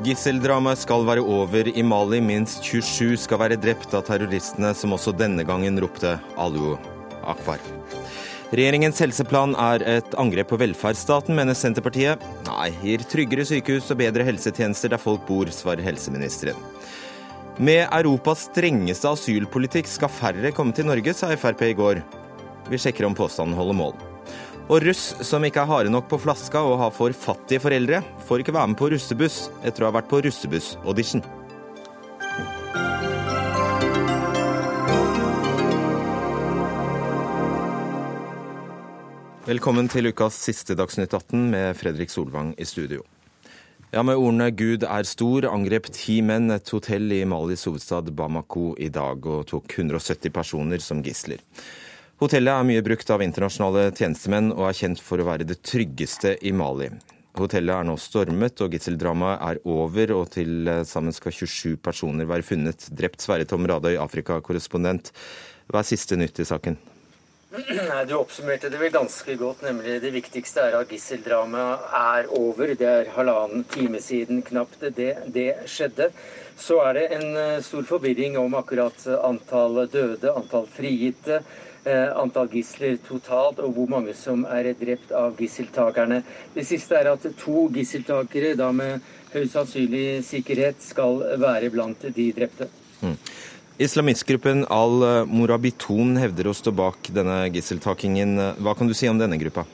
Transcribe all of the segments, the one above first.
Gisseldramaet skal være over i Mali. Minst 27 skal være drept av terroristene, som også denne gangen ropte Alu Akbar. Regjeringens helseplan er et angrep på velferdsstaten, mener Senterpartiet. Nei, gir tryggere sykehus og bedre helsetjenester der folk bor, svarer helseministeren. Med Europas strengeste asylpolitikk skal færre komme til Norge, sa Frp i går. Vi sjekker om påstanden holder mål. Og russ som ikke er harde nok på flaska og har for fattige foreldre, får ikke være med på russebuss etter å ha vært på russebuss-audition. Velkommen til ukas siste Dagsnytt 18 med Fredrik Solvang i studio. Ja, Med ordene 'Gud er stor' angrep ti menn et hotell i Malis hovedstad Bamako i dag og tok 170 personer som gisler. Hotellet er mye brukt av internasjonale tjenestemenn og er kjent for å være det tryggeste i Mali. Hotellet er nå stormet og gisseldramaet er over, og til sammen skal 27 personer være funnet drept. Sverre Tom Radøy, Afrikakorrespondent, hva er siste nytt i saken? Du oppsummerte det vel ganske godt, nemlig det viktigste er at gisseldramaet er over. Det er halvannen time siden knapt det, det skjedde. Så er det en eh, stor forvirring om akkurat antall døde, antall frigitte. Eh, antall gisler totalt, og hvor mange som er drept av gisseltakerne. Det siste er at to gisseltakere, da med høy sannsynlig sikkerhet, skal være blant de drepte. Mm. Islamistgruppen Al-Morabitun hevder å stå bak denne gisseltakingen. Hva kan du si om denne gruppa?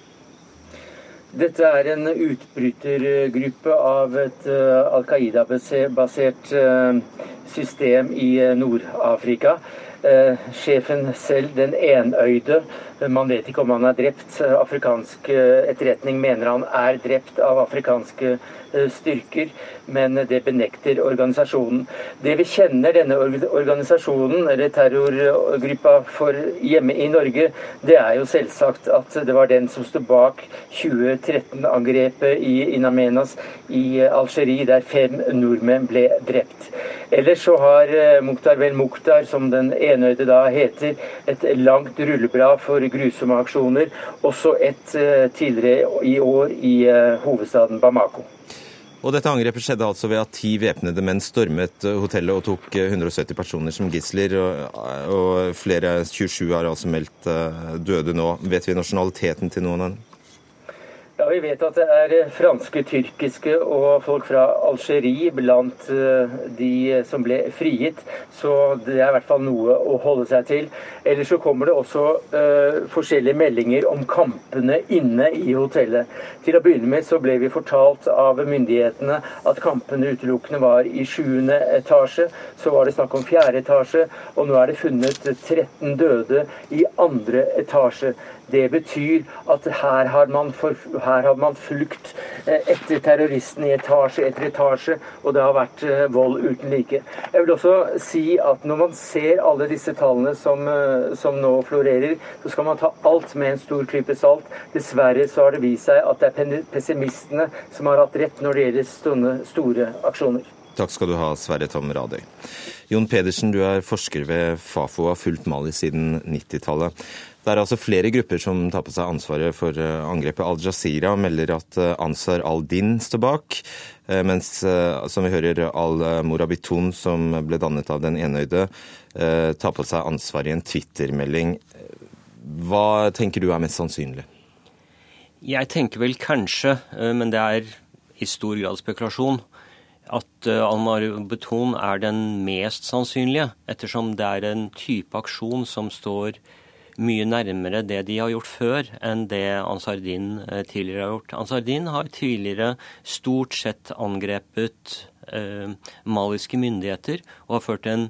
Dette er en utbrytergruppe av et uh, Al Qaida-basert uh, system i Nord-Afrika. Eh, sjefen selv, den enøyde, man vet ikke om han er drept. Afrikansk eh, etterretning mener han er drept av afrikanske Eh, styrker, men det benekter organisasjonen. Det vi kjenner denne organisasjonen, eller terrorgruppa for hjemme i Norge, det er jo selvsagt at det var den som sto bak 2013-angrepet i Inamenas i Algerie, der fem nordmenn ble drept. Ellers så har eh, Mukhtar vel Mukhtar, som den enøyde da heter, et langt rulleblad for grusomme aksjoner. Også et eh, tidligere i år i hovedstaden Bamako. Og dette angrepet skjedde altså ved at ti væpnede menn stormet eh, hotellet og tok 170 eh, personer som gisler. Og, og flere, 27 er altså meldt eh, døde nå. Vet vi nasjonaliteten til noen av dem? Ja, Vi vet at det er eh, franske, tyrkiske og folk fra Algerie blant eh, de som ble frigitt. Så det er i hvert fall noe å holde seg til. Ellers så kommer det også uh, forskjellige meldinger om kampene inne i hotellet. Til å begynne med så ble vi fortalt av myndighetene at kampene utelukkende var i sjuende etasje. Så var det snakk om fjerde etasje, og nå er det funnet 13 døde i andre etasje. Det betyr at her har man, for, her har man fulgt eh, etter terroristen i etasje etter etasje, og det har vært eh, vold uten like. Jeg vil også si at når man ser alle disse tallene som, eh, som nå florerer, så skal man ta alt med en stor klype salt. Dessverre så har det vist seg at det er pessimistene som har hatt rett når det gjelder store aksjoner. Takk skal du ha, Sverre Tom Radøy. Jon Pedersen, du er forsker ved Fafo og har fulgt Mali siden 90-tallet. Det er altså flere grupper som tar på seg ansvaret for eh, angrepet. Al Jazeera melder at eh, Ansar al-Din står bak, eh, mens som vi hører al-Morabitun, som ble dannet av den enøyde, tar på seg ansvaret i en Twitter-melding. Hva tenker du er mest sannsynlig? Jeg tenker vel kanskje, men det er i stor grad spekulasjon, at al-Morabitun er den mest sannsynlige, ettersom det er en type aksjon som står mye nærmere det de har gjort før, enn det Ansardin eh, tidligere har gjort. Ansardin har tidligere stort sett angrepet eh, maliske myndigheter og har ført en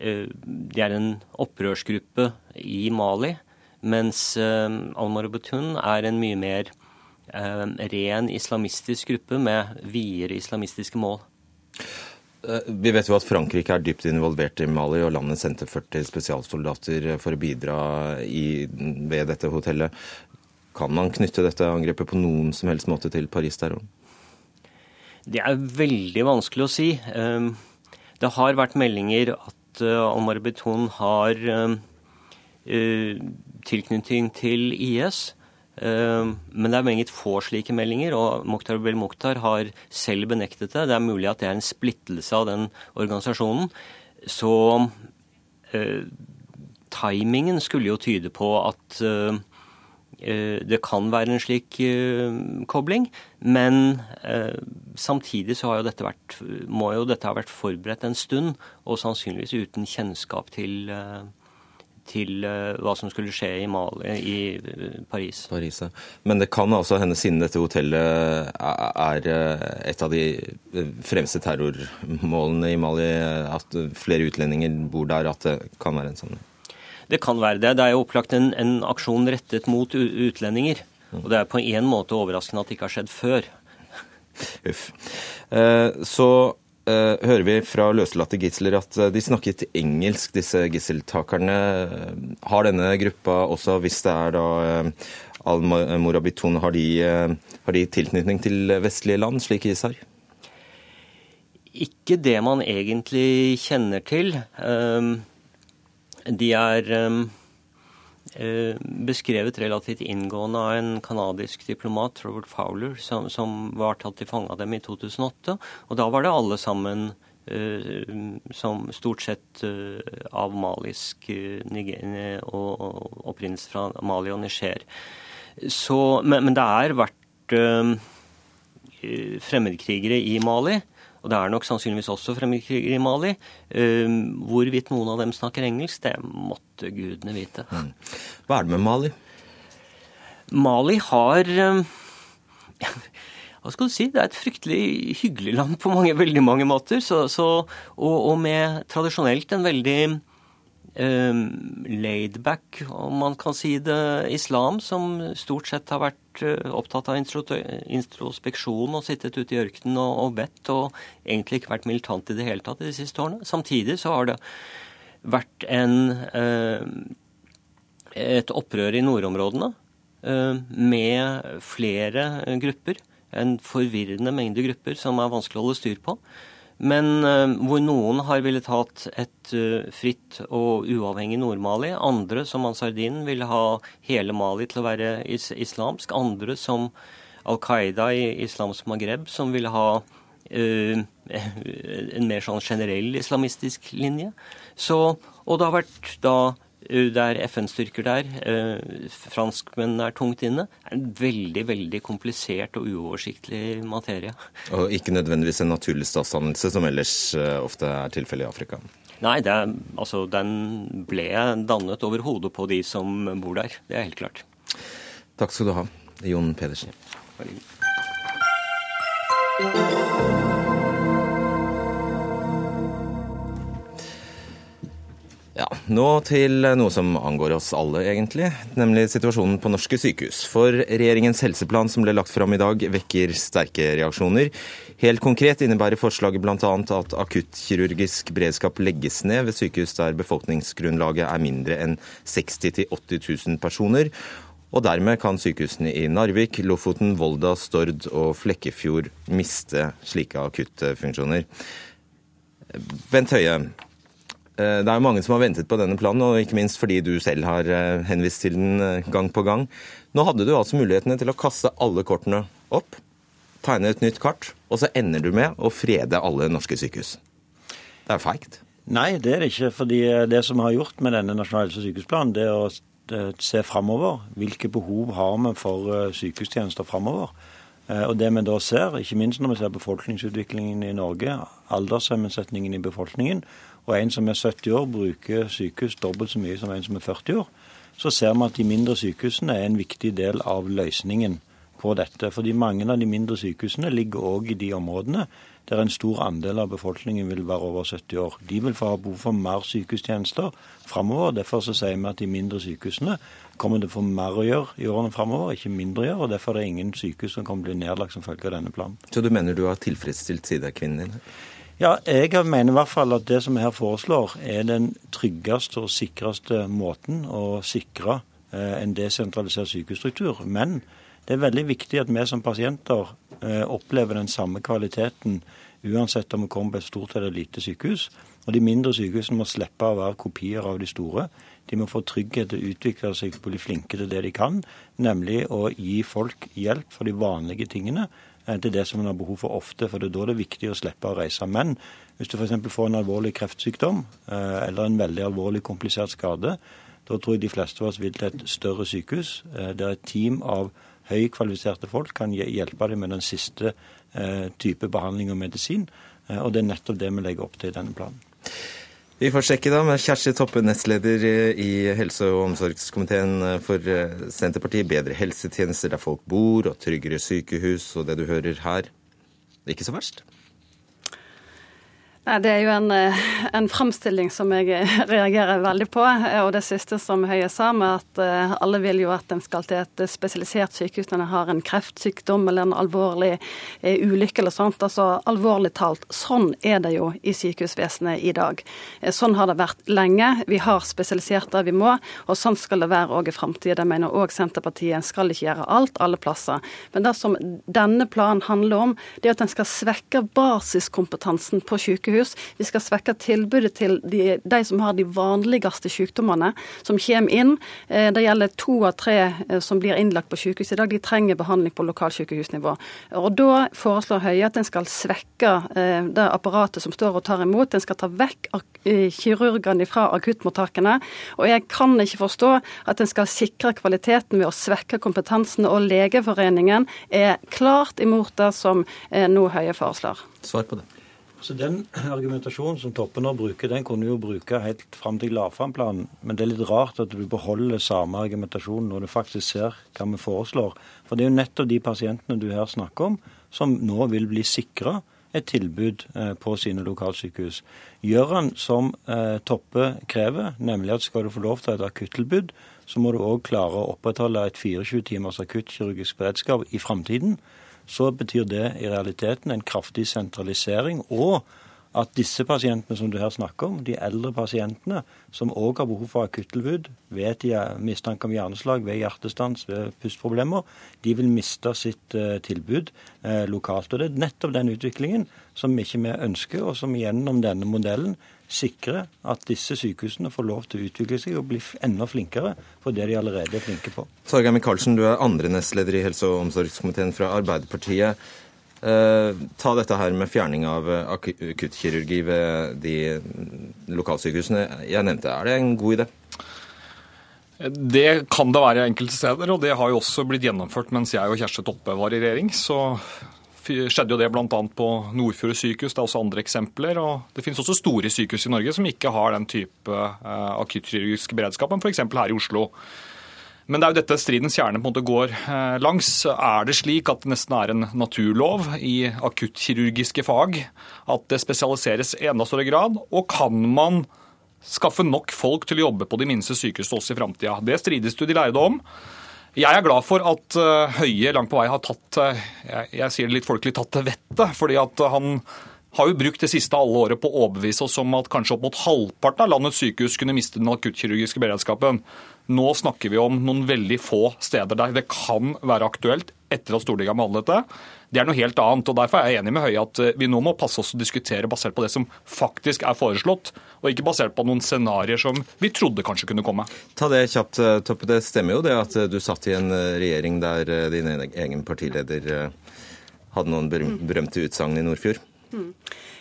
eh, De er en opprørsgruppe i Mali, mens eh, Al-Marabutun er en mye mer eh, ren islamistisk gruppe med videre islamistiske mål. Eh, vi vet jo at Frankrike er dypt involvert i Mali, og landet sendte 40 spesialsoldater for å bidra i, ved dette hotellet. Kan man knytte dette angrepet på noen som helst måte til Paris-terroren? Det er veldig vanskelig å si. Ehm, det har vært meldinger at eh, Beton har eh, tilknytning til IS. Men det er meget få slike meldinger, og Mokhtar Bel Mokhtar har selv benektet det. Det er mulig at det er en splittelse av den organisasjonen. Så eh, timingen skulle jo tyde på at eh, det kan være en slik eh, kobling, men uh, samtidig så har jo dette vært, må jo dette ha vært forberedt en stund, og sannsynligvis uten kjennskap til uh, til uh, hva som skulle skje i, Mali, i uh, Paris. Paris ja. Men det kan altså hende, siden dette hotellet er uh, et av de fremste terrormålene i Mali, at flere utlendinger bor der, at det kan være en sånn Det kan være det. Det er jo opplagt en, en aksjon rettet mot utlendinger. Mm. Og det er på en måte overraskende at det ikke har skjedd før. Uff. Så Uh, hører vi fra løslatte gisler at uh, de snakket engelsk, disse gisseltakerne. Har denne gruppa også, hvis det er da uh, Al-Morabitun, har, har, de tilknytning til vestlige land, slik ISAR? Ikke det man egentlig kjenner til. de er Eh, beskrevet relativt inngående av en canadisk diplomat, Robert Fowler, som, som var tatt til fange av dem i 2008. Og da var det alle sammen uh, som stort sett uh, av malisk uh, og, og opprinnelse fra Mali og Niger. Så, men, men, det har vært fremmedkrigere i Mali og det er nok sannsynligvis også fremmedkrigere i Mali. Uh, hvorvidt noen av dem snakker engelsk, det måtte gudene vite. Mm. Hva er det med Mali? Mali har uh, hva skal du si, Det er et fryktelig hyggelig land på mange, veldig mange måter. Så, så, og, og, med tradisjonelt en veldig um, laidback, om man kan si det, islam, som stort sett har vært Eh, opptatt av introspeksjon og sittet ute i ørkenen og, og bedt, og egentlig ikke vært militant i det hele tatt de siste årene. Samtidig så har det vært en, eh, et opprør i nordområdene eh, med flere grupper. En forvirrende mengde grupper som er vanskelig å holde styr på. Men uh, hvor noen har villet hatt et uh, fritt og uavhengig Nord-Mali. Andre, som Ansardin, ville ha hele Mali til å være is islamsk. Andre, som Al Qaida i islamsk Maghreb, som ville ha uh, en mer sånn generell islamistisk linje. Så, og det har vært da Eh, det er FN-styrker der. Franskmenn franskmennene er tungt inne. Det er en veldig veldig komplisert og uoversiktlig materie. Og ikke nødvendigvis en naturlig statsdannelse, som ellers eh, ofte er tilfellet i Afrika? Nei, er, altså, den ble dannet over hodet på de som bor der. Det er helt klart. Takk skal du ha, Jon Pedersen. Veldig. Ja, Nå til noe som angår oss alle, egentlig. Nemlig situasjonen på norske sykehus. For regjeringens helseplan som ble lagt fram i dag, vekker sterke reaksjoner. Helt konkret innebærer forslaget bl.a. at akuttkirurgisk beredskap legges ned ved sykehus der befolkningsgrunnlaget er mindre enn 60 000-80 000 personer. Og dermed kan sykehusene i Narvik, Lofoten, Volda, Stord og Flekkefjord miste slike akuttfunksjoner. Bent Høie, det er jo mange som har ventet på denne planen, og ikke minst fordi du selv har eh, henvist til den eh, gang på gang. Nå hadde du altså mulighetene til å kaste alle kortene opp, tegne et nytt kart, og så ender du med å frede alle norske sykehus. Det er feigt. Nei, det er det ikke. fordi det som vi har gjort med denne nasjonale helse- og sykehusplanen, det er å se framover. Hvilke behov har vi for sykehustjenester framover? Og det vi da ser, ikke minst når vi ser befolkningsutviklingen i Norge, alderssammensetningen i befolkningen, og en som er 70 år, bruker sykehus dobbelt så mye som en som er 40 år, så ser vi at de mindre sykehusene er en viktig del av løsningen på dette. Fordi mange av de mindre sykehusene ligger òg i de områdene der en stor andel av befolkningen vil være over 70 år. De vil få ha behov for mer sykehustjenester framover. Derfor så sier vi at de mindre sykehusene kommer til å få mer å gjøre i årene framover, ikke mindre å gjøre. og Derfor er det ingen sykehus som kommer til å bli nedlagt som følge av denne planen. Så du mener du har tilfredsstilt sidekvinnen din? Ja, jeg mener i hvert fall at det som vi her foreslår, er den tryggeste og sikreste måten å sikre eh, en desentralisert sykehusstruktur. Men det er veldig viktig at vi som pasienter eh, opplever den samme kvaliteten uansett om vi kommer på et stort eller lite sykehus. Og de mindre sykehusene må slippe å være kopier av de store. De må få trygghet til å utvikle seg og bli flinke til det de kan, nemlig å gi folk hjelp for de vanlige tingene til det som en har behov for ofte. For det er da det er viktig å slippe å reise. Men hvis du f.eks. får en alvorlig kreftsykdom eh, eller en veldig alvorlig komplisert skade, da tror jeg de fleste av oss vil til et større sykehus eh, der et team av høykvalifiserte folk kan hjelpe dem med den siste type behandling og medisin. Og det er nettopp det vi legger opp til i denne planen. Vi får sjekke da med Kjersti Toppe, nestleder i helse- og omsorgskomiteen for eh, Senterpartiet. Bedre helsetjenester der folk bor, og tryggere sykehus, og det du hører her. Ikke så verst? Nei, Det er jo en, eh, en framstilling som jeg eh, reagerer veldig på. Eh, og det siste som Høie sa, med at alle vil jo at en skal til et spesialisert sykehus når en har en kreftsykdom eller en alvorlig ulykke eller sånt. Altså alvorlig talt, sånn er det jo i sykehusvesenet i dag. Sånn har det vært lenge. Vi har spesialisert der vi må, og sånn skal det være òg i framtida. Det mener òg Senterpartiet. En skal ikke gjøre alt alle plasser. Men det som denne planen handler om, det er at en skal svekke basiskompetansen på sykehus sykehus. Vi skal svekke tilbudet til de, de, som har de vanligste sykdommene som kommer inn. Eh, det gjelder to av tre eh, som blir innlagt på sykehus i dag. De trenger behandling på lokalsykehusnivå. Og Da foreslår Høie at en skal svekke eh, det apparatet som står og tar imot. En skal ta vekk kirurgene fra akuttmottakene. Og jeg kan ikke forstå at en skal sikre kvaliteten ved å svekke kompetansen. Og Legeforeningen er klart imot det som nå Høie foreslår. Svar på det. Så Den argumentasjonen som Toppe nå bruker, den kunne du jo bruke helt fram til de la fram planen. Men det er litt rart at du beholder samme argumentasjon når du faktisk ser hva vi foreslår. For det er jo nettopp de pasientene du her snakker om, som nå vil bli sikra et tilbud eh, på sine lokalsykehus. Gjør han som eh, Toppe krever, nemlig at skal du få lov til et akuttilbud, så må du òg klare å opprettholde et 24 timers akuttkirurgisk beredskap i framtiden så betyr det i realiteten en kraftig sentralisering. og at disse pasientene som du her snakker om, de eldre pasientene som òg har behov for akuttilbud, vet de mistanke om hjerneslag ved hjertestans, ved pustproblemer, de vil miste sitt uh, tilbud uh, lokalt. Og Det er nettopp den utviklingen som ikke vi ønsker, og som gjennom denne modellen sikre at disse sykehusene får lov til å utvikle seg og bli enda flinkere på det de allerede er flinke på. Torgeir Micaelsen, du er andre nestleder i helse- og omsorgskomiteen fra Arbeiderpartiet. Eh, ta dette her med fjerning av akuttkirurgi ved de lokalsykehusene jeg nevnte. Er det en god idé? Det kan det være enkelte steder, og det har jo også blitt gjennomført mens jeg og Kjersti Toppe var i regjering. Så skjedde jo det bl.a. på Nordfjord sykehus. Det er også andre eksempler. og Det finnes også store sykehus i Norge som ikke har den type uh, akuttkirurgisk beredskap, f.eks. her i Oslo. Men det er jo dette stridens kjerne på en måte går uh, langs. Er det slik at det nesten er en naturlov i akuttkirurgiske fag at det spesialiseres i enda større grad? Og kan man skaffe nok folk til å jobbe på de minste sykehusene også i framtida? Det strides jo de lærde om. Jeg er glad for at eh, Høie langt på vei har tatt eh, jeg, jeg sier det litt folkelig, tatt til vettet. fordi at han har jo brukt det siste alle året på å overbevise oss om at kanskje opp mot halvparten av landets sykehus kunne miste den akuttkirurgiske beredskapen. Nå snakker vi om noen veldig få steder der det kan være aktuelt etter at Stortinget har behandlet det. Det er noe helt annet. og Derfor er jeg enig med Høie at eh, vi nå må passe oss å diskutere basert på det som faktisk er foreslått, og ikke basert på noen scenarioer som vi trodde kanskje kunne komme. Ta det kjapt, eh, Toppe. Det stemmer jo det at eh, du satt i en regjering der din egen partileder hadde noen berømte utsagn i Nordfjord. Mm.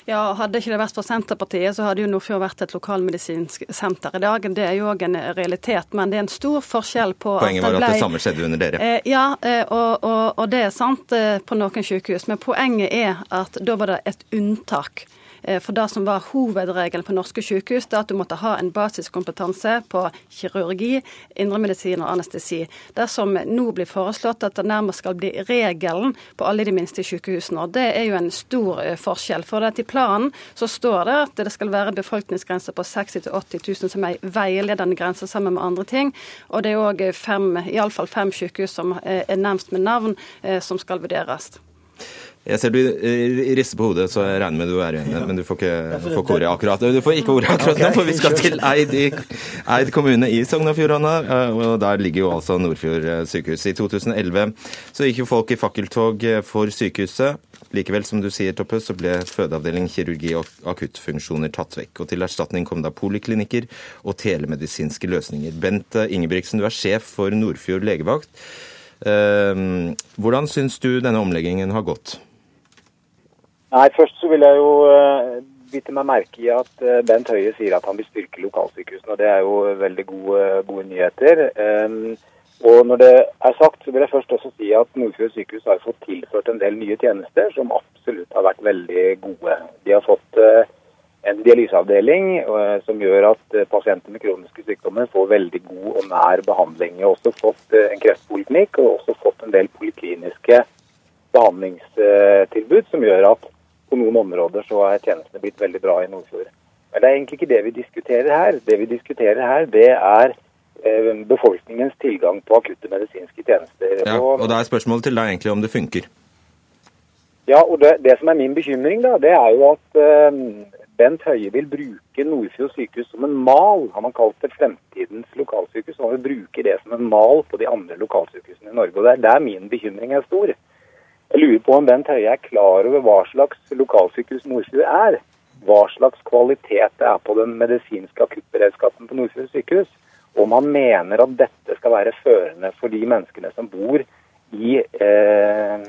Ja, Hadde ikke det vært for Senterpartiet, så hadde jo Nordfjord vært et lokalmedisinsk senter i dag. Det er jo òg en realitet, men det er en stor forskjell på Poenget var at det, ble, at det samme skjedde under dere? Eh, ja, eh, og, og, og, det er sant eh, på noen sykehus. Men poenget er at da var det et unntak. Eh, for det som var hovedregelen på norske sykehus, det at du måtte ha en basiskompetanse på kirurgi, indremedisin og anestesi. Det som nå blir foreslått, at det nærmest skal bli regelen på alle de minste sykehusene. og Det er jo en stor eh, forskjell. For I planen så står det at det skal være befolkningsgrense på 60 000-80 000 som er veiledende grense sammen med andre ting. Og det er òg iallfall fem sykehus som er nevnt med navn, eh, som skal vurderes. Jeg ser du eh, rister på hodet, så jeg regner med du er uenig, men du får ikke, får ordet akkurat. Du får ikke ordet akkurat nå, for vi skal til Eid, i, Eid kommune i Sogn og Fjordane. Eh, og der ligger jo altså Nordfjord eh, sykehus. I 2011 så gikk jo folk i fakkeltog for sykehuset. Likevel, som du sier, Toppe, så ble fødeavdeling, kirurgi og akuttfunksjoner tatt vekk. Og til erstatning kom da poliklinikker og telemedisinske løsninger. Bent Ingebrigtsen, du er sjef for Nordfjord legevakt. Hvordan syns du denne omleggingen har gått? Nei, Først så vil jeg jo eh, bite meg merke i at eh, Bent Høie sier at han vil styrke lokalsykehusene. og Det er jo veldig gode, gode nyheter. Og når det er sagt, så vil jeg først også si at Nordfjord sykehus har fått tilført en del nye tjenester som absolutt har vært veldig gode. De har fått uh, en dialyseavdeling uh, som gjør at uh, pasienter med kroniske sykdommer får veldig god og nær behandling. De har også fått en kreftpoliklinikk og også fått en del polikliniske behandlingstilbud som gjør at på noen områder så er tjenestene blitt veldig bra i Nordfjord. Men det er egentlig ikke det vi diskuterer her. Det vi diskuterer her, det er Eh, befolkningens tilgang på akutte medisinske tjenester. Ja, og Da er spørsmålet til deg egentlig om det funker? Ja, og det, det som er min bekymring, da, det er jo at eh, Bent Høie vil bruke Nordfjord sykehus som en mal. Han har kalt det fremtidens lokalsykehus. og Han vil bruke det som en mal på de andre lokalsykehusene i Norge. og Det er der min bekymring er stor. Jeg lurer på om Bent Høie er klar over hva slags lokalsykehus Nordfjord er. Hva slags kvalitet det er på den medisinske akuttberedskapen på Nordfjord sykehus om han mener at dette skal være førende for de menneskene som bor i, eh,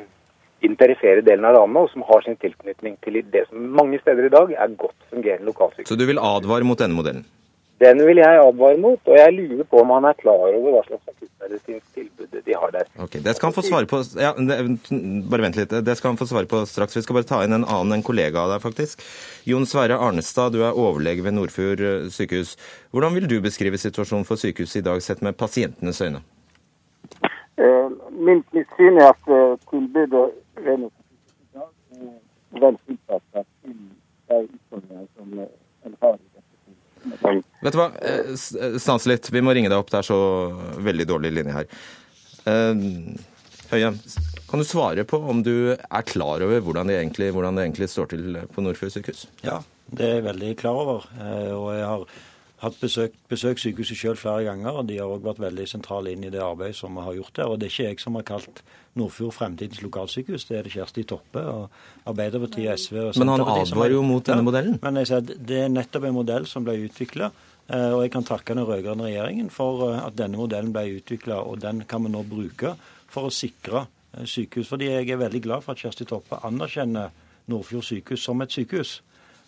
den perifere delen av landet, og som har sin tilknytning til det som mange steder i dag er godt fungerende lokalsykehus. Så du vil advare mot denne modellen? Den vil jeg advare mot, og jeg lurer på om han er klar over hva slags akuttmedisinsk tilbud de har der. Ok, Det skal han få svare på ja, Bare vent litt. Det skal han få svare på straks. Vi skal bare ta inn en annen en kollega av deg, faktisk. Jon Sverre Arnestad, du er overlege ved Nordfjord eh, sykehus. Hvordan vil du beskrive situasjonen for sykehuset i dag, sett med pasientenes øyne? Eh, min, mitt syn er at uh, tilbudet er vel tilpasset til de utfordringene som en har i Vet du hva, eh, eh, stans litt. Vi må ringe deg opp. Det er så veldig dårlig linje her. Eh, Høie, kan du svare på om du er klar over hvordan det egentlig, hvordan det egentlig står til på Nordfjord sykehus? Ja, det er jeg veldig klar over. Og jeg har hatt besøk, besøkt sykehuset selv flere ganger, og de har òg vært veldig sentrale inn i det arbeidet som vi har gjort der. Og det er ikke jeg som har kalt Nordfjord fremtidens lokalsykehus, det er det Kjersti Toppe og Arbeiderpartiet, SV og Men han advarer jo mot denne modellen? men jeg sier, Det er nettopp en modell som ble utvikla. Eh, og jeg kan takke den rød-grønne regjeringen for eh, at denne modellen ble utvikla, og den kan vi nå bruke for å sikre eh, sykehus. Fordi jeg er veldig glad for at Kjersti Toppe anerkjenner Nordfjord sykehus som et sykehus.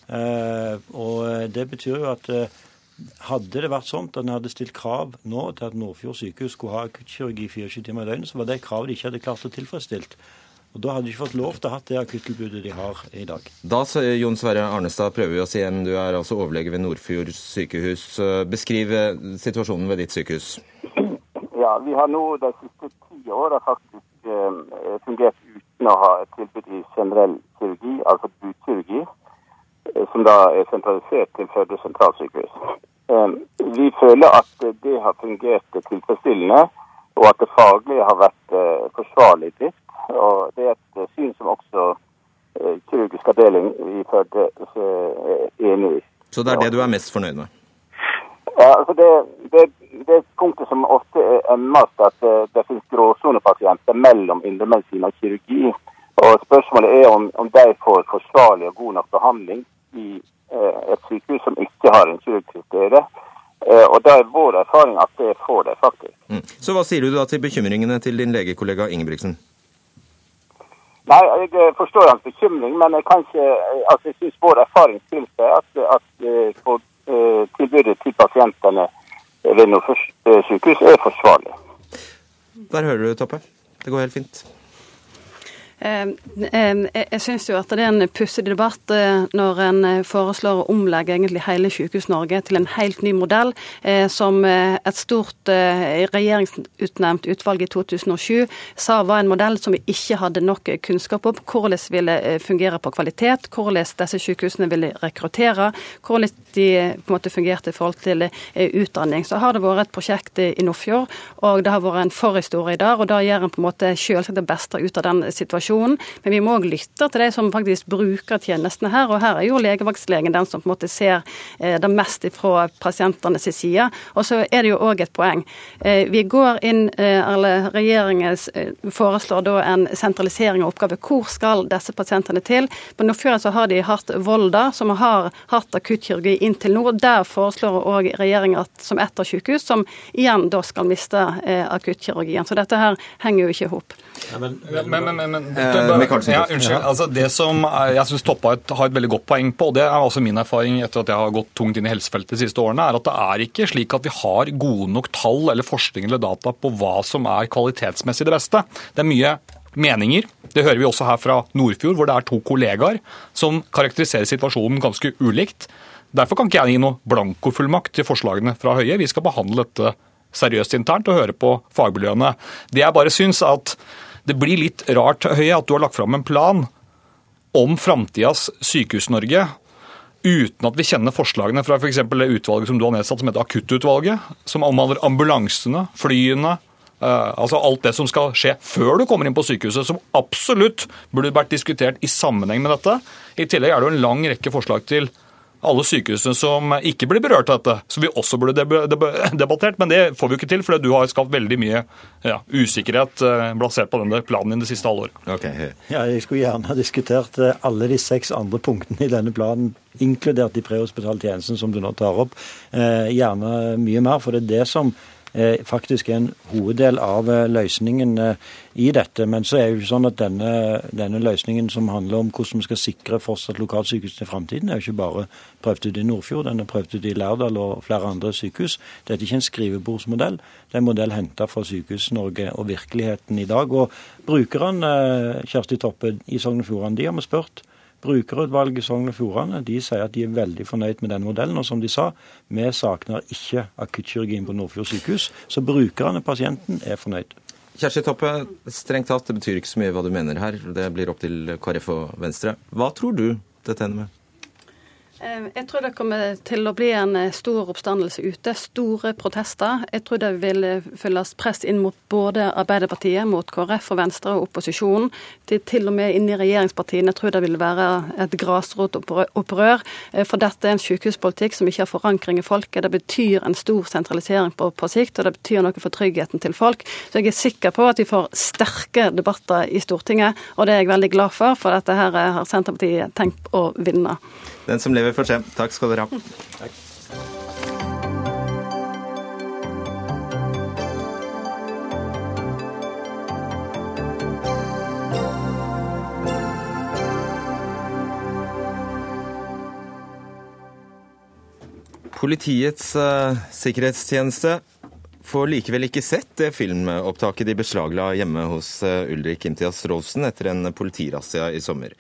Og det betyr jo at hadde det vært sånn at en hadde stilt krav nå til at Nordfjord sykehus skulle ha akuttkirurgi 24 timer i døgnet, så var det kravet de ikke hadde klart å tilfredsstilt. Og Da hadde de ikke fått lov til å ha det akuttilbudet de har i dag. Da, Jon Sverre Arnestad, prøver vi oss igjen. Du er altså overlege ved Nordfjord sykehus. Beskriv eh, situasjonen ved ditt sykehus. Ja, Vi har nå de siste ti åra faktisk eh, fungert uten å ha et tilbud i generell kirurgi, altså budkirurgi. Eh, som da er sentralisert til Førde sentralsykehus. Eh, vi føler at det har fungert tilfredsstillende, og at det faglige har vært eh, forsvarlig drift. Og det er et syn som også kirurgisk avdeling i Førde er enig i. Så det er det du er mest fornøyd med? Ja, altså det, det, det er punktet som ofte er mest at det, det finnes gråsonepasienter mellom indremedisin og kirurgi. Og Spørsmålet er om, om de får forsvarlig og god nok behandling i eh, et sykehus som ikke har en kirurg til stede. Eh, og da er vår erfaring at det får det, faktisk. Mm. Så hva sier du da til bekymringene til din legekollega Ingebrigtsen? Nei, jeg eh, forstår hans bekymring, men jeg, kan ikke, altså, jeg syns vår erfaring tilsier at, at for, tilbudet til pasientene ved Nordfjord sykehus er forsvarlig. Der hører du, Toppe. Det går helt fint. Ehm, ehm, jeg syns jo at det er en pussig debatt eh, når en eh, foreslår å omlegge egentlig hele Sykehus-Norge til en helt ny modell, eh, som et stort regjeringsutnevnt utvalg i 2007 sa var en modell som vi ikke hadde nok kunnskap om. Hvordan ville fungere på kvalitet, hvordan disse sykehusene ville rekruttere, hvordan de på en måte fungerte i forhold til utdanning. Så har det vært et prosjekt i Nordfjord, og det har vært en forhistorie der, og da gjør en på en måte selvsagt det beste ut av den situasjonen opposisjonen. Men vi må òg lytte til de som faktisk bruker tjenestene her. Og her er jo legevaktlegen den som på en måte ser eh, det mest fra pasientenes side. Og så er det jo òg et poeng. Eh, vi går inn, eller regjeringen foreslår da en sentralisering av oppgaver. Hvor skal disse pasientene til? På Nordfjord så har de hatt Volda, som har hatt akuttkirurgi inntil nå. Der foreslår òg regjeringa som ett av sykehus, som igjen da skal miste eh, akuttkirurgien. Så dette her henger jo ikke i hop. Men, men, men, men eh, ja, Unnskyld. Altså, det som jeg syns Toppa har et veldig godt poeng på, og det er også min erfaring etter at jeg har gått tungt inn i helsefeltet de siste årene, er at det er ikke slik at vi har gode nok tall eller forskning eller data på hva som er kvalitetsmessig det beste. Det er mye meninger. Det hører vi også her fra Nordfjord, hvor det er to kollegaer som karakteriserer situasjonen ganske ulikt. Derfor kan ikke jeg gi noe blankofullmakt til forslagene fra Høie. Vi skal behandle dette seriøst internt og høre på fagmiljøene. Det jeg bare syns at det blir litt rart, Høie, at du har lagt fram en plan om framtidas Sykehus-Norge uten at vi kjenner forslagene fra f.eks. For det utvalget som du har nedsatt, som heter Akuttutvalget, som omhandler ambulansene, flyene, Uh, altså alt det som skal skje før du kommer inn på sykehuset, som absolutt burde vært diskutert i sammenheng med dette. I tillegg er det jo en lang rekke forslag til alle sykehusene som ikke blir berørt av dette, som vi også burde debattert. Men det får vi jo ikke til, for du har skapt veldig mye ja, usikkerhet uh, basert på denne planen din det siste halvåret. Okay. Ja, jeg skulle gjerne ha diskutert uh, alle de seks andre punktene i denne planen, inkludert de prehospitale tjenestene som du nå tar opp. Gjerne mye mer, for det er det som Eh, faktisk er en hoveddel av eh, løsningen eh, i dette. Men så er det jo sånn at denne, denne, løsningen som handler om hvordan vi skal sikre fortsatt lokalsykehus i framtiden, er jo ikke bare prøvd ut i Nordfjord, den er prøvd ut i Lærdal og flere andre sykehus. Dette er ikke en skrivebordsmodell, det er en modell henta fra Sykehus-Norge og virkeligheten i dag. Og brukerne, Kjersti Toppe i Sogn og Fjordane, de har vi spurt. Brukerutvalget Sogn og Fjordane de sier at de er veldig fornøyd med den modellen. Og som de sa, vi savner ikke akuttkirurgien på Nordfjord sykehus. Så brukerne, pasienten, er fornøyd. Kjersti Toppe, strengt tatt, det betyr ikke så mye hva du mener her. Det blir opp til KrF og Venstre. Hva tror du dette ender med? Jeg tror det kommer til å bli en eh, stor oppstandelse ute. Store protester. Jeg tror det vil eh, følges press inn mot både Arbeiderpartiet, mot KrF og Venstre og opposisjonen. Til, til og med inn i regjeringspartiene. Jeg tror det vil være et grasrotopprør. Eh, for dette er en sykehuspolitikk som ikke har forankring i folket. Det betyr en stor sentralisering på, på sikt, og det betyr noe for tryggheten til folk. Så jeg er sikker på at vi får sterke debatter i Stortinget, og det er jeg veldig glad for, for dette her har Senterpartiet tenkt å vinne. Den som lever, får se. Takk skal dere ha. Takk. Politiets uh, sikkerhetstjeneste får likevel ikke sett det filmopptaket de beslagla hjemme hos uh, Ulrik Imtias Rolfsen etter en politirazzia i sommer.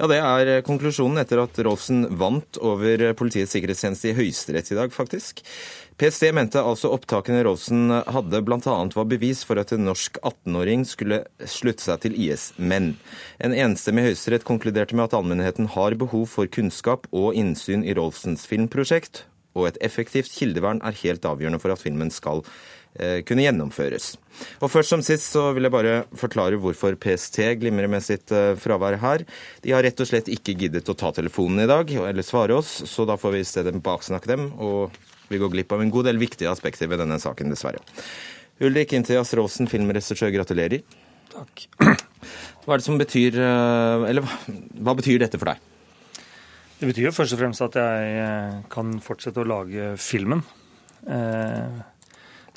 Ja, Det er eh, konklusjonen etter at Rolfsen vant over Politiets sikkerhetstjeneste i Høyesterett i dag, faktisk. PST mente altså opptakene Rolfsen hadde bl.a. var bevis for at en norsk 18-åring skulle slutte seg til IS. Men en enstemmig Høyesterett konkluderte med at allmennheten har behov for kunnskap og innsyn i Rolfsens filmprosjekt, og et effektivt kildevern er helt avgjørende for at filmen skal Eh, kunne gjennomføres. Og Først som sist så vil jeg bare forklare hvorfor PST glimrer med sitt eh, fravær her. De har rett og slett ikke giddet å ta telefonen i dag, eller svare oss, så da får vi i stedet baksnakke dem. Og vi går glipp av en god del viktige aspekter ved denne saken, dessverre. Ulrik Intias Raasen, filmregissør, gratulerer. Takk. Hva er det som betyr eh, Eller hva betyr dette for deg? Det betyr jo først og fremst at jeg kan fortsette å lage filmen.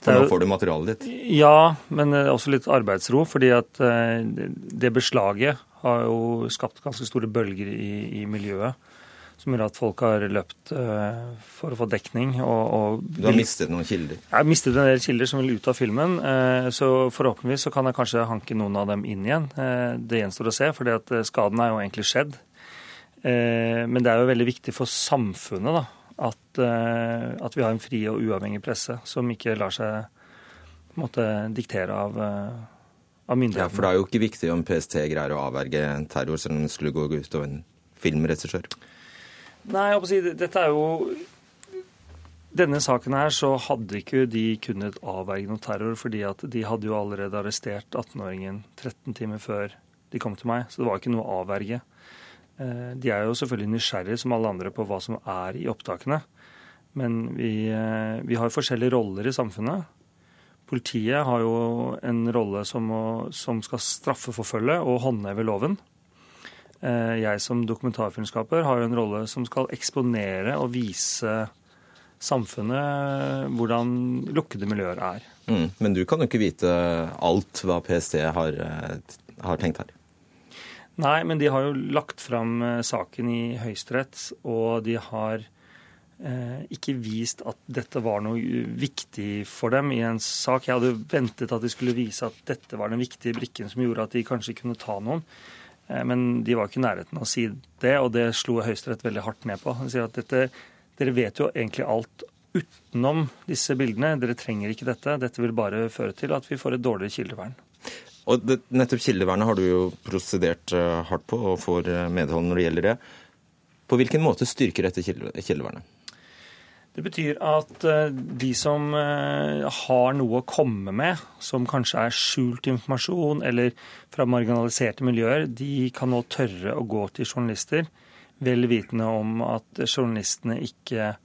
For nå får du materialet ditt? Ja, men også litt arbeidsro. fordi at eh, det beslaget har jo skapt ganske store bølger i, i miljøet. Som gjør at folk har løpt uh, for å få dekning. Og, og du har mistet noen kilder? Jeg har mistet en del kilder som vil ut av filmen. Så forhåpentligvis så kan jeg kanskje hanke noen av dem inn igjen. Det gjenstår å se, for skaden er jo egentlig skjedd. men det er jo veldig viktig for samfunnet da, at, eh, at, vi har en fri og uavhengig presse som ikke lar seg måtte, diktere av, eh, av myndighetene. Ja, For det er jo ikke viktig om PST greier å avverge terror, selv om det skulle gå ut over en filmregissør? Nei, jeg håper å si, dette er jo denne saken her så hadde ikke de kunnet avverge noe terror, fordi at de hadde jo allerede arrestert 18-åringen 13 timer før de kom til meg. Så det var ikke noe å avverge. Eh, de er jo selvfølgelig nysgjerrige som alle andre på hva som er i opptakene. Men vi, eh, vi har forskjellige roller i samfunnet. Politiet har jo en rolle som, å, som skal straffeforfølge og håndheve loven. Eh, jeg som dokumentarfilmskaper har jo en rolle som skal eksponere og vise samfunnet hvordan lukkede miljøer er. Mm, men du kan jo ikke vite alt hva PST har, har tenkt her? Nei, men de har jo lagt fram saken i Høyesterett, og de har Eh, ikke vist at dette var noe viktig for dem i en sak. Jeg hadde ventet at de skulle vise at dette var den viktige brikken som gjorde at de kanskje kunne ta noen. Eh, men de var ikke i nærheten av å si det, og det slo Høyesterett veldig hardt ned på. De sier at dette, dere vet jo egentlig alt utenom disse bildene. Dere trenger ikke dette. Dette vil bare føre til at vi får et dårligere kildevern. Og det, nettopp kildevernet har du jo prosedert eh, hardt på og får medhold når det gjelder det. På hvilken måte styrker dette kildevernet? Det betyr at eh, de som eh, har noe å komme med, som kanskje er skjult informasjon eller fra marginaliserte miljøer, de kan nå tørre å gå til journalister, vel vitende om at journalistene ikke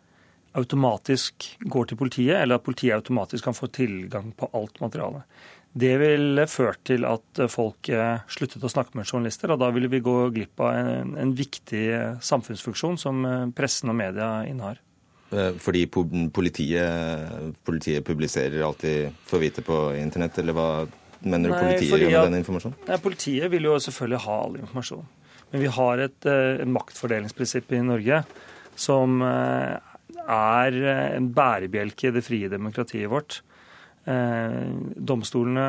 automatisk går til politiet, eller at politiet automatisk kan få tilgang på alt materialet. Det ville ført til at folk eh, sluttet å snakke med journalister, og da ville vi gå glipp av en, en viktig samfunnsfunksjon som pressen og media innehar. Eh, fordi politiet, politiet publiserer alltid får vite på internett, eller hva mener du politiet gjør med den informasjonen? Nei, Politiet vil jo selvfølgelig ha all informasjon. Men vi har et, et eh, maktfordelingsprinsipp i Norge som eh, er en bærebjelke i det frie demokratiet vårt. Domstolene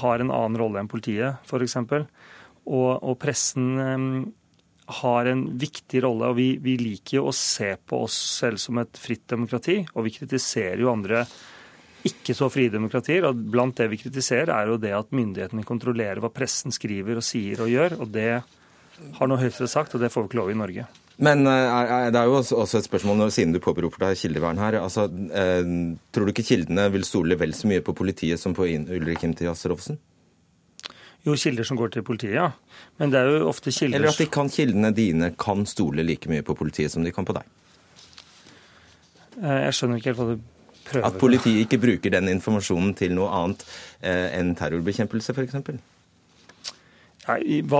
har en annen rolle enn politiet, f.eks. Og, og pressen har en viktig rolle. og vi, vi, liker jo å se på oss selv som et fritt demokrati, og vi kritiserer jo andre ikke så frie demokratier. og Blant det vi kritiserer, er jo det at myndighetene kontrollerer hva pressen skriver og sier og gjør. og Det har nå Høyesterett sagt, og det får vi ikke lov i Norge. Men eh, det er jo også et spørsmål, siden du påberoper deg kildevern her. altså, eh, Tror du ikke kildene vil stole vel så mye på politiet som på Ulrik Imtias Rolfsen? Jo, kilder som går til politiet, ja. Men det er jo ofte kilder Eller at de kan, kildene dine kan stole like mye på politiet som de kan på deg? Eh, jeg skjønner ikke helt hva du prøver At politiet ikke bruker den informasjonen til noe annet enn terrorbekjempelse, f.eks.? Ja,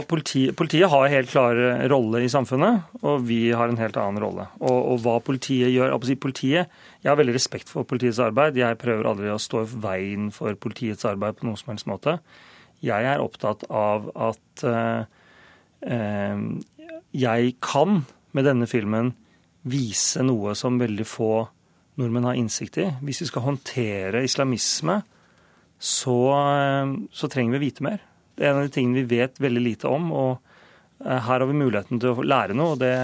politiet, politiet har helt klar eh, rolle i samfunnet, og vi har en helt annen rolle. Og, og hva politiet gjør politiet, Jeg har veldig respekt for politiets arbeid. Jeg prøver aldri å stå i veien for politiets arbeid på noen som helst måte. Jeg er opptatt av at eh, uh, jeg kan med denne filmen vise noe som veldig få nordmenn har innsikt i. Hvis vi skal håndtere islamisme, så, uh, så trenger vi vite mer. Det er en av de tingene vi vet veldig lite om. og her har vi muligheten til å lære noe, og det,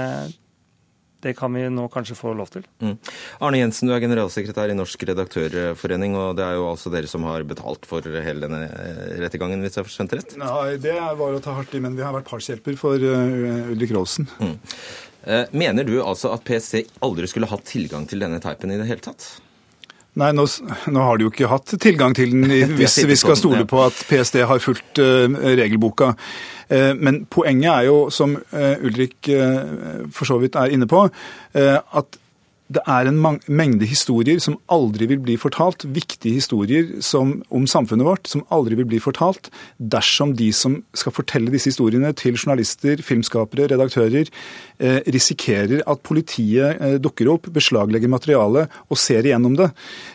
det kan vi nå kanskje få lov til. Mm. Arne Jensen, du er generalsekretær i Norsk redaktørforening, og det er jo altså dere som har betalt for hele denne rettergangen, hvis jeg har skjønt rett? Nei, det var å ta hardt i, men vi har vært partshjelper for uh, Ulrik Rolsen. Mm. Mener du altså at PST aldri skulle hatt tilgang til denne teipen i det hele tatt? Nei, nå, nå, har de jo ikke hatt tilgang til den hvis vi skal stole på at PST har fulgt uh, regelboka. Uh, men poenget er jo, som uh, Ulrik for så vidt er inne på, at det er en mengde historier som aldri vil bli fortalt, viktige historier som, om samfunnet vårt som aldri vil bli fortalt dersom de som skal fortelle disse historiene til journalister, filmskapere, redaktører, eh, risikerer at politiet eh, dukker opp, beslaglegger materialet og ser igjennom det.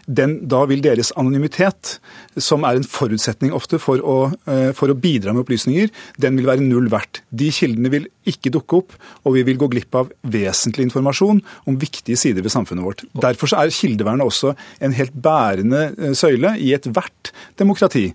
Den, da vil deres anonymitet, som er en forutsetning ofte for å, eh, for å bidra med opplysninger, den vil være null verdt. De kildene vil ikke dukke opp, og vi vil gå glipp av vesentlig informasjon om viktige sider ved samfunnet vårt. Derfor er kildevernet også en helt bærende eh, søyle i ethvert demokrati.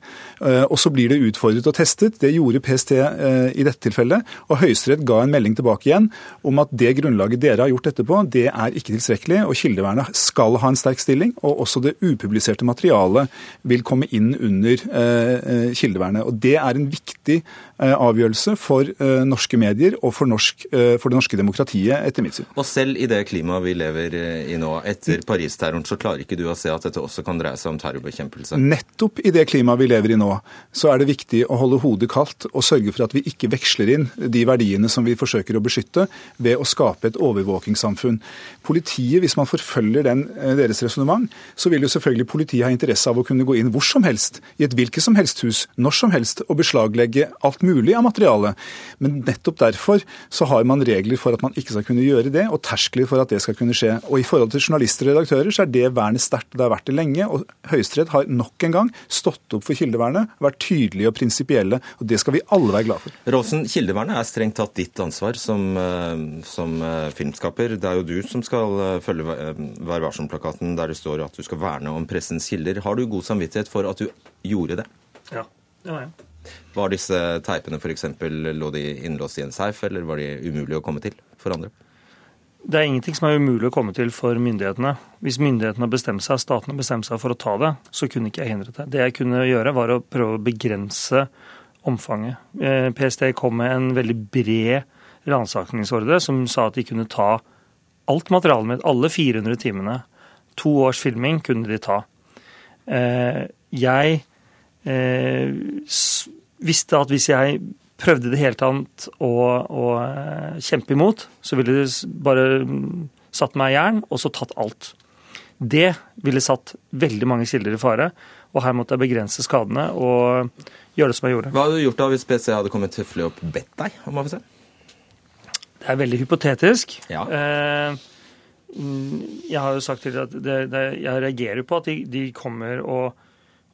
Eh, og så blir det utfordret og testet. Det gjorde PST eh, i dette tilfellet. Og Høyesterett ga en melding tilbake igjen om at det grunnlaget dere har gjort etterpå, det er ikke tilstrekkelig. Og kildevernet skal ha en sterk stilling. Og også det upubliserte materialet vil komme inn under kildevernet. Og det er en viktig avgjørelse for norske medier og for, norsk, for det norske demokratiet, etter mitt syn. Og selv i det klimaet vi lever i nå. Etter Paris-terroren så klarer ikke du å se at dette også kan dreie seg om terrorbekjempelse? Nettopp i det klimaet vi lever i nå, så er det viktig å holde hodet kaldt og sørge for at vi ikke veksler inn de verdiene som vi forsøker å beskytte, ved å skape et overvåkingssamfunn. Politiet, hvis man forfølger den, eh, deres resonnement, så vil jo selvfølgelig politiet ha interesse av å kunne gå inn hvor som helst, i et hvilket som helst hus, når som helst, og beslaglegge alt mulig av materialet. Men nettopp derfor så har man regler for at man ikke skal kunne gjøre det, og terskler for at det skal kunne skje. Og I forhold til journalister og redaktører så er det vernet sterkt. Det har vært det lenge. og Høyesterett har nok en gang stått opp for kildevernet, vært tydelige og prinsipielle. og Det skal vi alle være glad for. Råsen, kildevernet er strengt tatt ditt ansvar som, eh, som eh, filmskaper. Det er jo du som skal eh, følge Vær varsom-plakaten der det står at du skal verne om pressens kilder. Har du god samvittighet for at du gjorde det? Ja, det har jeg. Var disse teipene f.eks. lå de innlåst i en safe, eller var de umulig å komme til for andre? Det er ingenting som er umulig å komme til for myndighetene. Hvis myndighetene har bestemt seg, statene har bestemt seg for å ta det, så kunne ikke jeg hindret det. Det jeg kunne gjøre, var å prøve å begrense omfanget. Eh, PST kom med en veldig bred ransakingsordre som sa at de kunne ta alt materialet mitt, alle 400 timene. To års filming kunne de ta. Eh, jeg eh, visste at hvis jeg prøvde det hele tatt å, å eh, kjempe imot, så ville det bare satt meg i jern og så tatt alt. Det ville satt veldig mange kilder i fare, og her måtte jeg begrense skadene og gjøre det som jeg gjorde. Hva hadde du gjort da hvis PC hadde kommet tøffelig opp bedt deg om AFC? Det er veldig hypotetisk. Ja. Eh, jeg har jo sagt til at det, det, jeg reagerer på at de, de kommer og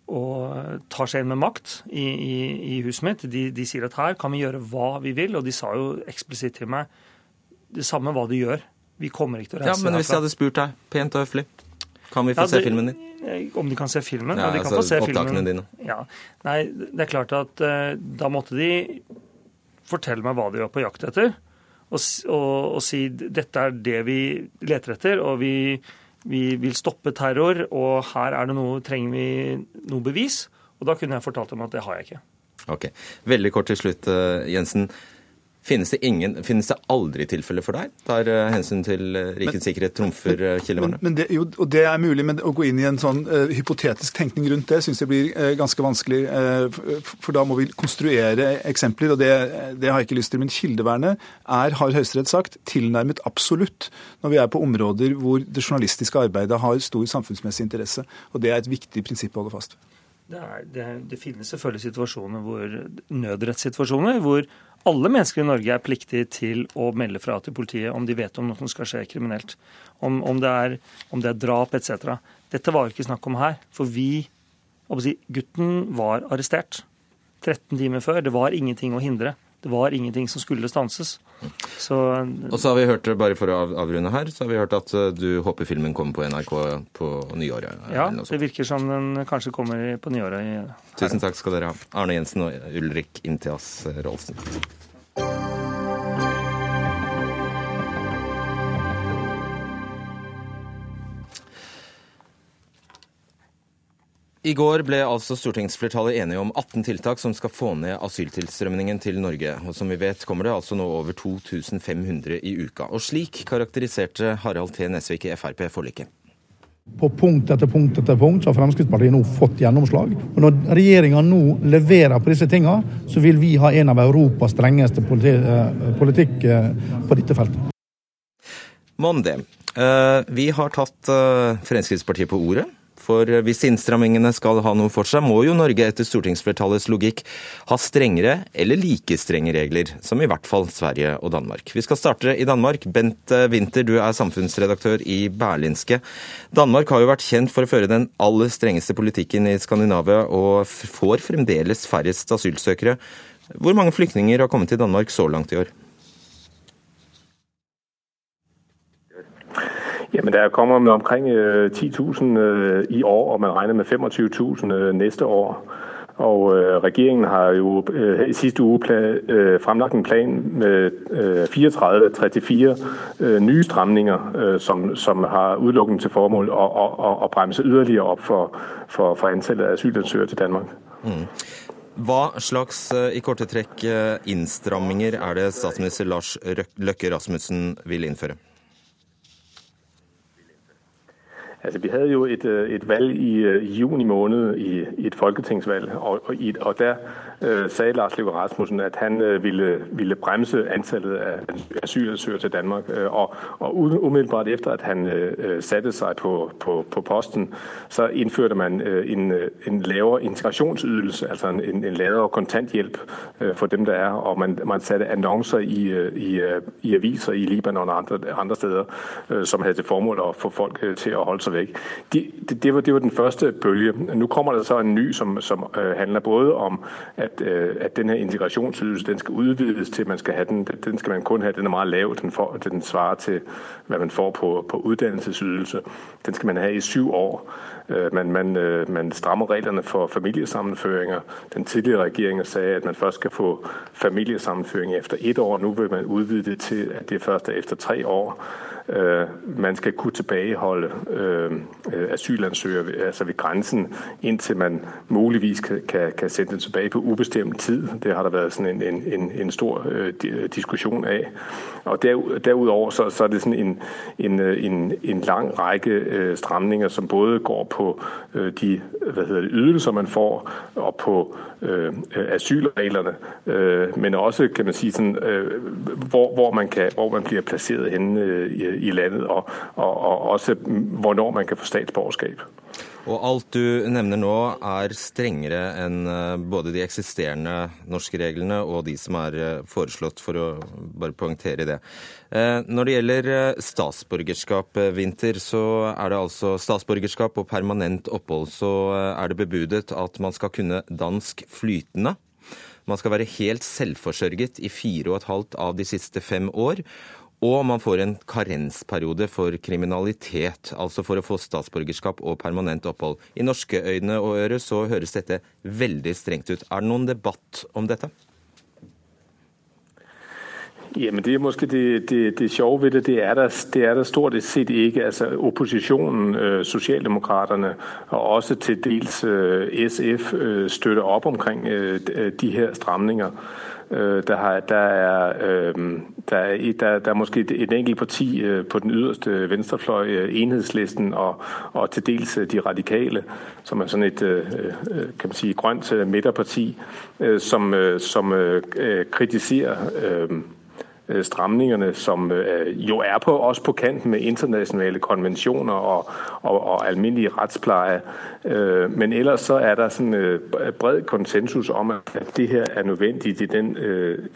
og tar seg inn med makt i, i, i huset mitt. De, de, sier at her kan vi gjøre hva vi vil, og de sa jo eksplisitt til meg det samme hva de gjør. Vi kommer ikke til å reise herfra. Ja, Men hvis jeg hadde spurt deg pent og høflig, kan vi få ja, det, se filmen din? Om de kan se filmen? Ja, de kan altså, få se opptakene filmen. dine. Ja. Nei, det er klart at uh, da måtte de fortelle meg hva de var på jakt etter, og, og, og si dette er det vi leter etter, og vi vi vil stoppe terror, og her er det noe, trenger vi noe bevis. Og da kunne jeg fortalt dem at det har jeg ikke. Ok. Veldig kort til slutt, eh, Jensen. Finnes det, ingen, finnes det aldri tilfeller for deg der uh, hensyn til uh, rikets sikkerhet trumfer uh, kildevernet? Men, men det, jo, og det er mulig, men å gå inn i en sånn uh, hypotetisk tenkning rundt det syns jeg blir ganske vanskelig. For, for da må vi konstruere eksempler, og det, det, har jeg ikke lyst til. Men kildevernet er, har Høyesterett sagt, tilnærmet absolutt når vi er på områder hvor det journalistiske arbeidet har stor samfunnsmessig interesse. Og det er et viktig prinsipp å holde fast ved. Det, er, det, det, finnes selvfølgelig situasjoner hvor nødrettssituasjoner hvor alle mennesker i Norge er pliktige til å melde fra til politiet om de vet om noe som skal skje kriminelt. Om, om, det, er, om det er drap etc. Dette var jo ikke snakk om her. For vi Gutten var arrestert 13 timer før. Det var ingenting å hindre. Det var ingenting som skulle stanses. Så, og så har vi hørt, bare for å avrunde her, så har vi hørt at eh, du håper filmen kommer på NRK på nyåret. Ja, det virker som den kanskje kommer på nyåret. Tusen takk skal dere ha. Arne Jensen og Ulrik Imtias Rolfsen. I går ble altså stortingsflertallet enige om 18 tiltak som skal få ned asyltilstrømningen til Norge. Og som vi vet kommer det altså nå over 2500 i uka. Og slik karakteriserte Harald T. Nesvik i Frp forliket. På punkt etter punkt etter punkt så har Fremskrittspartiet nå fått gjennomslag. Og Når regjeringa nå leverer på disse tinga, så vil vi ha en av Europas strengeste eh, politikk eh, på dette feltet. Det. Eh, vi har tatt Fremskrittspartiet på ordet. For hvis innstrammingene skal ha noe for seg, må jo Norge etter stortingsflertallets logikk ha strengere eller like strenge regler, som i hvert fall Sverige og Danmark. Vi skal starte i Danmark. Bent Winther, du er samfunnsredaktør i Berlinske. Danmark har jo vært kjent for å føre den aller strengeste politikken i Skandinavia, og får fremdeles færrest asylsøkere. Hvor mange flyktninger har kommet til Danmark så langt i år? Jamen, der kommer med omkring 10.000 øh, øh, i år, og man regner med 25.000 øh, næste år. Og regeringen har jo i sidste uge fremlagt en plan med 34-34 nye stramninger, som, som har udelukkende til formål at, at, at bremse yderligere op for, for, for antallet af asylansøgere til Danmark. Mm. Hva slags i korte trekk innstramminger er det statsminister Lars Løkke Rasmussen vil innføre? Altså, vi hadde jo et, øh, et valg i, øh, i, juni måned, i, et folketingsvalg, og, og, og der sagde Lars Løkke Rasmussen, at han øh, ville, ville bremse antallet af asylansøgere til Danmark. Øh, og, og umiddelbart efter, at han øh, satte sig på, på, på posten, så indførte man øh, en, en lavere integrationsydelse, altså en, en lavere kontanthjælp øh, for dem, der er, og man, man satte annoncer i, i, i aviser i Libanon og andre, andre steder, øh, som havde til formål at få folk øh, til at holde sig væk. De, det, det, var, det var den første bølge. Nu kommer der så en ny, som, som øh, handler både om, at, øh, at den her integrationsydelse, den skal udvides til, man skal have den, den skal man kun have, den er meget lav, den, får, den svarer til, hvad man får på, på uddannelsesydelse. Den skal man have i syv år. Øh, man, man, øh, man strammer reglerne for familiesammenføringer. Den tidligere regering sagde, at man først skal få familiesammenføring efter et år. Nu vil man udvide det til, at det først er efter tre år. Øh, man skal kunne tilbakeholde øh, asylansøgere altså ved grænsen, indtil man muligvis kan, kan, sende dem tilbake på ubestemt tid. Det har der vært en, en, en stor diskusjon av. Og derudover så, så er det en, en, lang række øh, stramninger, som både går på øh, de det, ydelser, man får, og på asylreglene, øh, men også kan man sige sådan, øh, hvor, hvor, man kan, hvor man blir placeret henne øh, i, landet, og, og, og også hvornår man kan få statsborgerskap. Og alt du nevner nå er strengere enn eh, både de eksisterende norske reglene og de som er eh, foreslått, for å bare poengtere det. Eh, når det gjelder statsborgerskap, Vinter, så er det altså statsborgerskap og permanent opphold, så er det bebudet at man skal kunne dansk flytende. Man skal være helt selvforsørget i fire og et halvt av de siste fem år. Og man får en karensperiode for kriminalitet, altså for å få statsborgerskap og permanent opphold. I norske øyne og ører så høres dette veldig strengt ut. Er det noen debatt om dette? Jamen det er måske det, det, det sjove ved det, det er, der, det er der stort sett ikke. Altså opposisjonen, øh, Socialdemokraterne og også til dels øh, SF øh, støtter opp omkring de her stramninger. Øh, der, har, der, er, øh, der, er, der, der er måske et enkelt parti øh, på den yderste venstrefløj, enhedslisten og, og til dels de radikale, som er sådan et kan man sige, grønt midterparti, som, som kritiserer stramningerne, som øh, jo er på, også på kanten med internasjonale konventioner og, og, og alminnelig retspleje. Øh, men ellers så er der sådan bred konsensus om, at det her er nødvendig i den,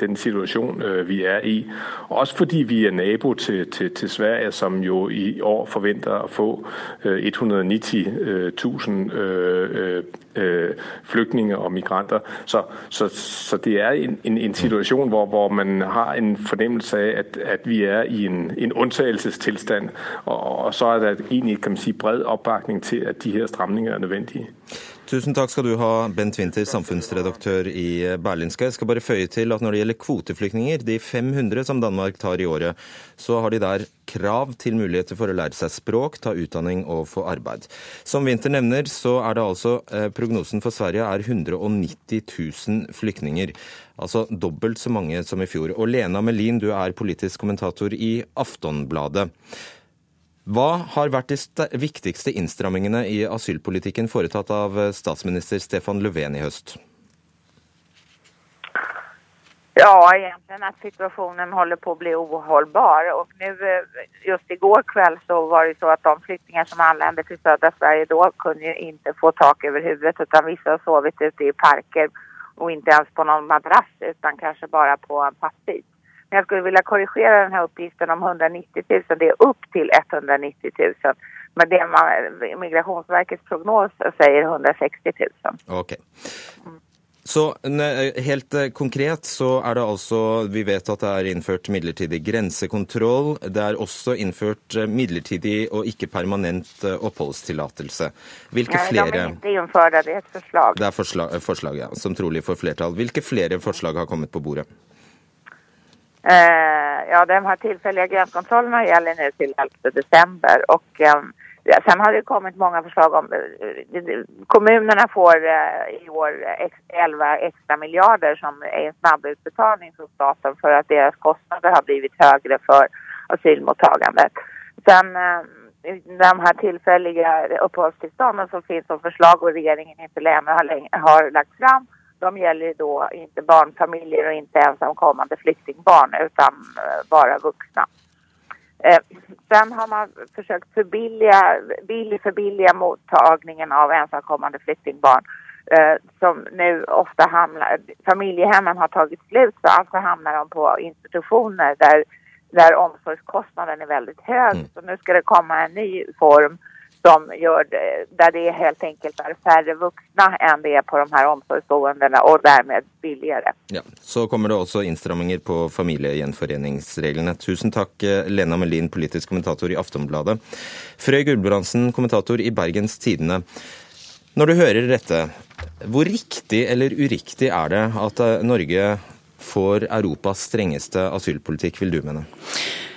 den situation, vi er i. Også fordi vi er nabo til, til, til Sverige, som jo i år forventer å få 190.000 øh, flygtninge og migranter. Så, så, så det er en, en, en situation, hvor, hvor man har en fornemmelse av at, at vi er i en, en unntakelsestilstand. og, og så er det egentlig kan man si, bred oppbakning til at de her stramninger er nødvendige. Tusen takk skal du ha, Bent Winther, samfunnsredaktør i Berlinske. Jeg skal bare føye til at når det gjelder kvoteflyktninger, de 500 som Danmark tar i året, så har de der krav til muligheter for å lære seg språk, ta utdanning og få arbeid. Som Winther nevner, så er det altså eh, prognosen for Sverige er 190 000 flyktninger. Altså dobbelt så mange som i fjor. Og Lena Melin, du er politisk kommentator i Aftonbladet. Hva har vært de viktigste innstrammingene i asylpolitikken foretatt av eh, statsminister Stefan Löfven i høst? Ja, egentlig at situasjonen holder på å bli uholdbar. Og nu, eh, just i går kveld så var det så at de flyktninger som anlände til södra Sverige da kunne ikke få tak over hodet, utan har sovet ute i parker og ikke ens på noen madrass, utan kanskje bare på en pappbit. Men jag skulle vilja korrigera den här uppgiften om 190 000. Det är upp till 190 000. Men det man, Migrationsverkets prognos säger 160 000. Okay. Så helt eh, konkret så er det altså Vi vet at det er innført midlertidig grensekontroll. Det er også innført eh, midlertidig og ikke permanent eh, oppholdstillatelse. Hvilke Nei, flere de ikke innført, det er et forslag. Det er forslag, forslag ja, som trolig får flertall. Hvilke flere forslag har kommet på bordet? Eh, ja, de här tillfälliga gränskontrollerna gäller nu till 11 december och eh, sen har det kommit många förslag om eh, kommunerna får i år 11 extra miljarder som är en snabbutbetalning från staten för att deras kostnader har blivit högre för asylmottagandet. Sen de här tillfälliga uppehållstillstånden som finns som förslag och regeringen inte längre har, har lagt fram, de gäller då inte barnfamiljer och inte ensamkommande flyktingbarn utan bare bara vuxna. Eh, sen har man försökt förbilliga, billig förbilliga mottagningen av ensamkommande flyktingbarn eh, som nu ofta hamnar, familjehemmen har tagit slut så alltså hamnar de på institutioner där, där omsorgskostnaden är väldigt hög. Så nu ska det komma en ny form som gör där det helt enkelt er færre voksne enn det er på de her omsorgsboendene, og dermed billigere. Ja, Så kommer det også innstramminger på familiegjenforeningsreglene. Tusen takk, eh, Lena Melin, politisk kommentator i Aftonbladet. Frøy Gulbrandsen, kommentator i Bergens Tidende. Når du hører dette, hvor riktig eller uriktig er det at eh, Norge får Europas strengeste asylpolitikk, vil du mene?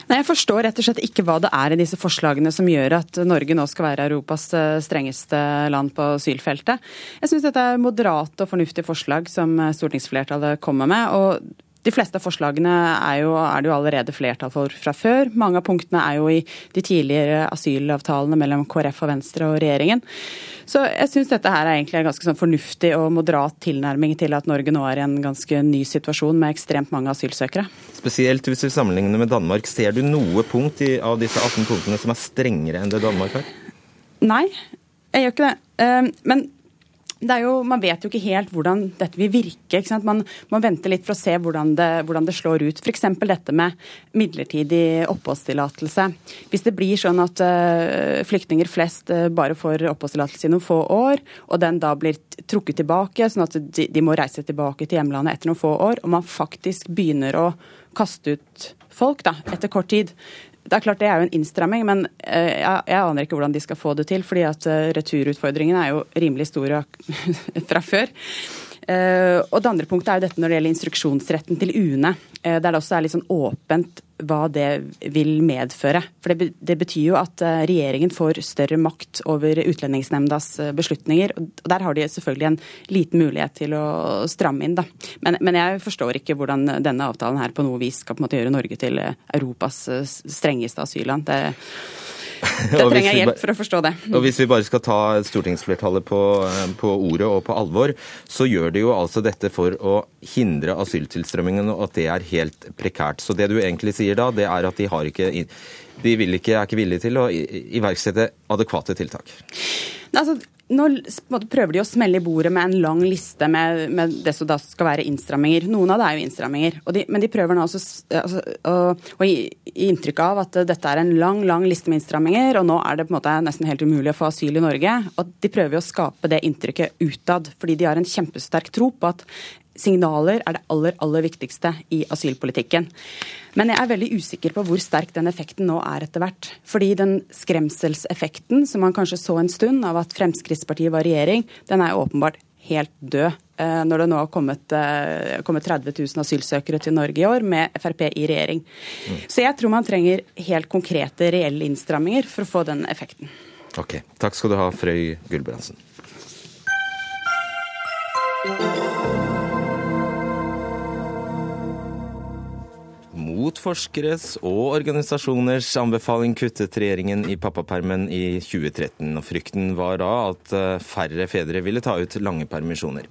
Nei, Jeg forstår rett og slett ikke hva det er i disse forslagene som gjør at Norge nå skal være Europas eh, strengeste land på asylfeltet. Jeg syns dette er moderate og fornuftige forslag som eh, stortingsflertallet kommer med. og de fleste av forslagene er, jo, er det jo allerede flertall for fra før. Mange av punktene er jo i de tidligere asylavtalene mellom KrF og Venstre og regjeringen. Så jeg syns dette her er egentlig en ganske sånn fornuftig og moderat tilnærming til at Norge nå er i en ganske ny situasjon med ekstremt mange asylsøkere. Spesielt hvis vi sammenligner med Danmark. Ser du noe punkt i, av disse 18 punktene som er strengere enn det Danmark har? Nei, jeg gjør ikke det. Eh, Men jo, man vet jo ikke helt hvordan dette vil virke. Man, man venter litt for å se hvordan det, hvordan det slår ut. F.eks. dette med midlertidig oppholdstillatelse. Hvis det blir sånn at uh, flyktninger flest uh, bare får oppholdstillatelse i noen få år, og den da blir trukket tilbake, sånn at de, de må reise tilbake til hjemlandet etter noen få år, og man faktisk begynner å kaste ut folk da, etter kort tid, det er klart det er jo en innstramming, men eh, jeg, aner ikke hvordan de skal få det til. fordi at eh, returutfordringene er jo rimelig store fra før. Eh, og det andre punktet er jo dette når det gjelder instruksjonsretten til UNE. eh, Der det også er litt sånn åpent hva det vil medføre. For det, betyr jo at eh, regjeringen får større makt over Utlendingsnemndas beslutninger. Og der har de selvfølgelig en liten mulighet til å stramme inn, da. Men, men jeg forstår ikke hvordan denne avtalen her på noe vis skal på en måte gjøre Norge til Europas strengeste asylland. Det, det trenger jeg hjelp for å forstå det. Og Hvis vi bare skal ta stortingsflertallet på, på ordet og på alvor, så gjør de jo altså dette for å hindre asyltilstrømmingen, og at det er helt prekært. Så det du egentlig sier da, det er at de, har ikke, de vil ikke, er ikke villige til å iverksette adekvate tiltak. Altså, nå prøver de å smelle i bordet med en lang liste med, med det som da skal være innstramminger. Noen av det er jo innstramminger, de, men de prøver nå også altså, å, å gi, inntrykk av at dette er en lang lang liste med innstramminger, og nå er det på en måte nesten helt umulig å få asyl i Norge. Og de prøver jo å skape det inntrykket utad, fordi de har en kjempesterk tro på at signaler er det aller, aller viktigste i asylpolitikken. Men jeg er veldig usikker på hvor sterk den effekten nå er etter hvert. Fordi den skremselseffekten som man kanskje så en stund av at Fremskrittspartiet var regjering, den er åpenbart helt død. eh, Når det nå har kommet, eh, kommet 30 000 asylsøkere til Norge i år med Frp i regjering. Så jeg tror man trenger helt konkrete, reelle innstramminger for å få den effekten. Ok, Takk skal du ha, Frøy Gulbrandsen. Mot forskeres og organisasjoners anbefaling kuttet regjeringen i pappapermen i 2013. og Frykten var da at eh, færre fedre ville ta ut lange permisjoner.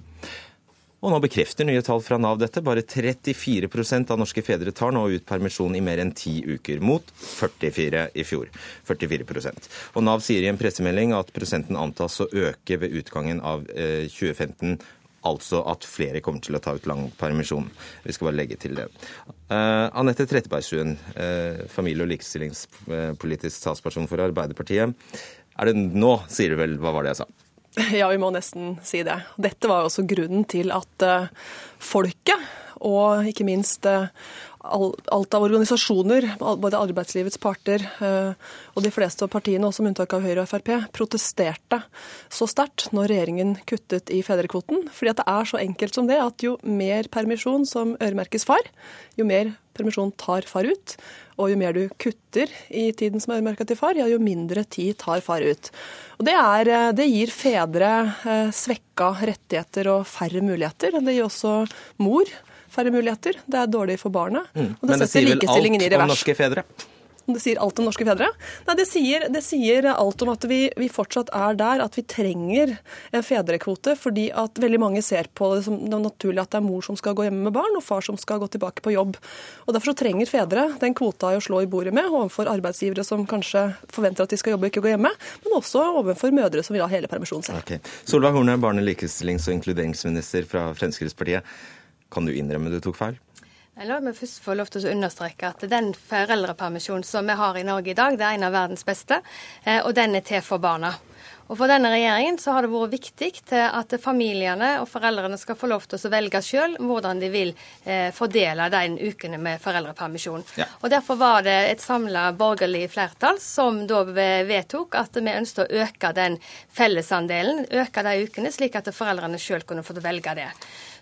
Og nå bekrefter nye tall fra Nav dette. Bare 34% av norske fedre tar nå ut permisjon i mer enn ti uker, mot 44 i fjor. 44% Og Nav sier i en pressemelding at prosenten antas å øke ved utgangen av eh, 2015. Altså at flere kommer til å ta ut lang permisjon. Vi skal bare legge til det. Uh, Anette Trettebergstuen, uh, familie- og likestillingspolitisk talsperson for Arbeiderpartiet. Er det nå, sier du vel, hva var det jeg sa? Ja, vi må nesten si det. Dette var også grunnen til at uh, folket, og ikke minst alt av organisasjoner, både arbeidslivets parter eh, og de fleste av partiene, også med unntak av Høyre og Frp, protesterte så sterkt når regjeringen kuttet i fedrekvoten. Fordi at det er så enkelt som det at jo mer permisjon som øremerkes far, jo mer permisjon tar far ut. Og jo mer du kutter i tiden som er øremerka til far, ja, jo mindre tid tar far ut. Og det, er, eh, det gir fedre eh, svekka rettigheter og færre muligheter. Det gir også mor færre muligheter. Det er dårlig for barnet. Mm. Og det Men det sier vel alt om norske fedre? Det sier alt om norske fedre? Nei, det sier, det sier alt om at vi, vi, fortsatt er der at vi trenger en fedrekvote, fordi at veldig mange ser på det som det naturlig at det er mor som skal gå hjemme med barn, og far som skal gå tilbake på jobb. Og Derfor så trenger fedre den kvota å slå i bordet med overfor arbeidsgivere som kanskje forventer at de skal jobbe og ikke gå hjemme, men også overfor mødre som vil ha hele permisjonen selv. Okay. Solveig Horne, barne-, likestillings- og inkluderingsminister fra Fremskrittspartiet. Kan du innrømme du tok feil? La meg først få lov til å understreke at den foreldrepermisjonen som vi har i Norge i dag, det er en av verdens beste, eh, og den er til for barna. Og For denne regjeringen så har det vært viktig til at familiene og foreldrene skal få lov til å velge selv hvordan de vil eh, fordele de ukene med foreldrepermisjon. Ja. Og Derfor var det et samla borgerlig flertall som da vedtok at vi ønsket å øke den fellesandelen, øke de ukene, slik at foreldrene selv kunne få velge det.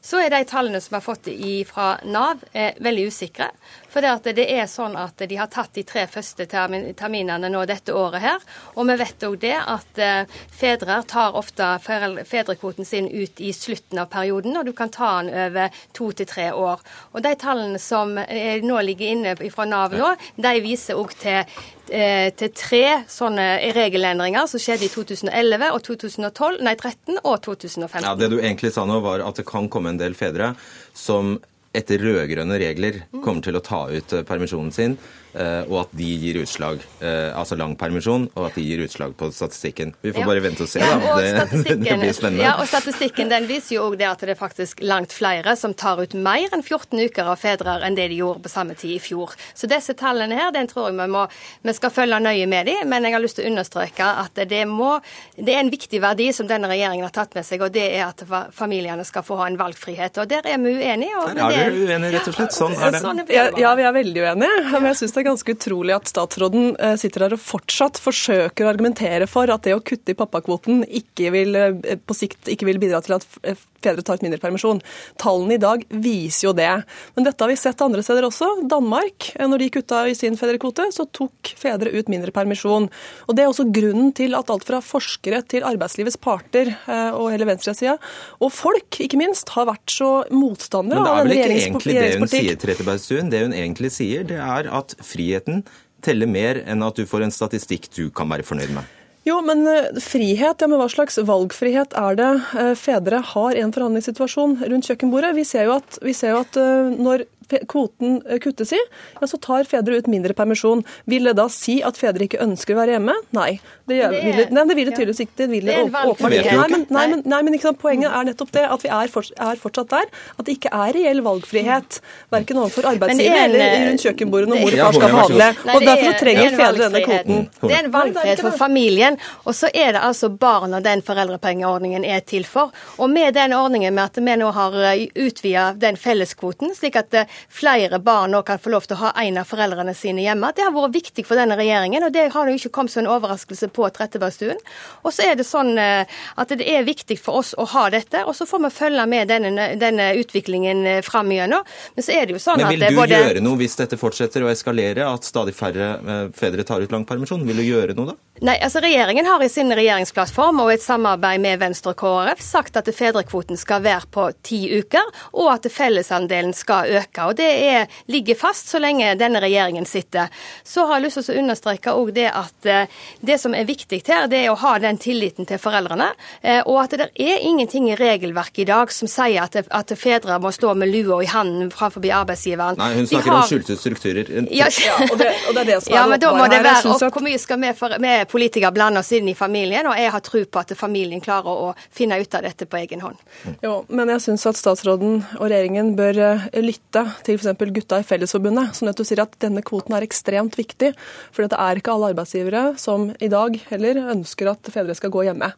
Så er de tallene som vi har fått fra Nav, eh, veldig usikre. For det, det er sånn at de har tatt de tre første terminene nå dette året her. Og vi vet òg det at eh, fedre tar ofte fedrekvoten sin ut i slutten av perioden, og du kan ta den over to til tre år. Og de tallene som eh, nå ligger inne fra Nav nå, de viser òg til eh, til tre sånne regelendringer som skjedde i 2011 og 2012, nei 13 og 2015. Ja, Det du egentlig sa nå, var at det kan komme en del fedre som etter rød-grønne regler kommer til å ta ut eh, permisjonen sin og at de gir utslag, eh, altså lang permisjon, og at de gir utslag på statistikken. Vi får ja. bare vente og se, da. Ja, og det, det, blir spennende. Ja, og Statistikken den viser jo òg det at det er faktisk langt flere som tar ut mer enn 14 uker av fedre enn det de gjorde på samme tid i fjor. Så disse tallene her, den tror jeg vi, må, vi skal følge nøye med de, men jeg har lyst til å understreke at det, må, det er en viktig verdi som denne regjeringen har tatt med seg, og det er at familiene skal få ha en valgfrihet. Og der er vi uenige. Og er du uenig, rett og slett. Sånn er det. Sånn ja, ja, vi er veldig uenige. Men jeg synes det er ganske utrolig at statsråden eh, sitter her og fortsatt forsøker å argumentere for at det å kutte i pappakvoten ikke vil, eh, på sikt ikke vil bidra til at eh, fedre tar ut mindre permisjon. Tallene i dag viser jo det. Men dette har vi sett andre steder også. Danmark, når de kutta i sin fedrekvote, så tok fedre ut mindre permisjon. Og Det er også grunnen til at alt fra forskere til arbeidslivets parter og hele venstresida, og folk ikke minst, har vært så motstandere av denne regjeringspolitikk. Men det er vel ikke egentlig det hun sier, Trettebergstuen. Det hun egentlig sier, det er at friheten friheten teller mer enn at du får en statistikk du kan være fornøyd med? Jo, men eh, frihet, ja, men hva slags valgfrihet er det eh, fedre har i en forhandlingssituasjon rundt kjøkkenbordet? Vi ser jo at, ser jo at eh, når kvoten eh, kuttes i, ja, så tar fedre ut mindre permisjon. Vil det da si at fedre ikke ønsker å være hjemme? Nei. Det, gjør, det, er, vil, nei, det vil det tydeligvis ikke. Det vil det, det åpenbart ikke. Nei, men, nei, men, nei, men sant, poenget er nettopp det at vi er, for, er, fortsatt der. At det ikke er reell valgfrihet. Verken overfor arbeidsgiver eller rundt kjøkkenbordet når mor og far skal handle. Og derfor trenger fedre denne kvoten. Det er en valgfrihet for familien. Og så er det altså barna den foreldrepengeordningen er til for. Og med den ordningen med at vi nå har eh, utvida den felleskvoten, slik at eh, flere barn nå kan få lov til å ha en av foreldrene sine hjemme. Det har vært viktig for denne regjeringen, og det har jo ikke kommet som en overraskelse på Trettebergstuen. Og så er det sånn eh, at det er viktig for oss å ha dette, og så får vi følge med denne, denne utviklingen eh, fram igjennom. Men så er det jo sånn at Men vil du både... gjøre noe hvis dette fortsetter å eskalere, at stadig færre eh, fedre tar ut lang permisjon? Vil du gjøre noe da? Nei, altså Regjeringen har i sin regjeringsplattform og et samarbeid med Venstre og KrF sagt at fedrekvoten skal være på ti uker, og at fellesandelen skal øke. og Det er, ligger fast så lenge denne regjeringen sitter. Så har jeg lyst til å understreke også det at eh, det som er viktig her, det er å ha den tilliten til foreldrene. Eh, og at det er ingenting i regelverket i dag som sier at, at fedre må stå med lua i hånden framfor arbeidsgiveren. Nei, hun snakker har... om skjulte strukturer. Ja, ja, og, det, og det er det som er ja, men da må det være opp hvor mye skal vi, for, vi politikere blander oss inn i familien, og jeg har tro på at familien klarer å finne ut av dette på egen hånd. Jo, men jeg syns at statsråden og regjeringen bør eh, lytte til f.eks. gutta i Fellesforbundet, som nettopp sier at denne kvoten er ekstremt viktig. For det er ikke alle arbeidsgivere som i dag heller ønsker at fedre skal gå hjemme.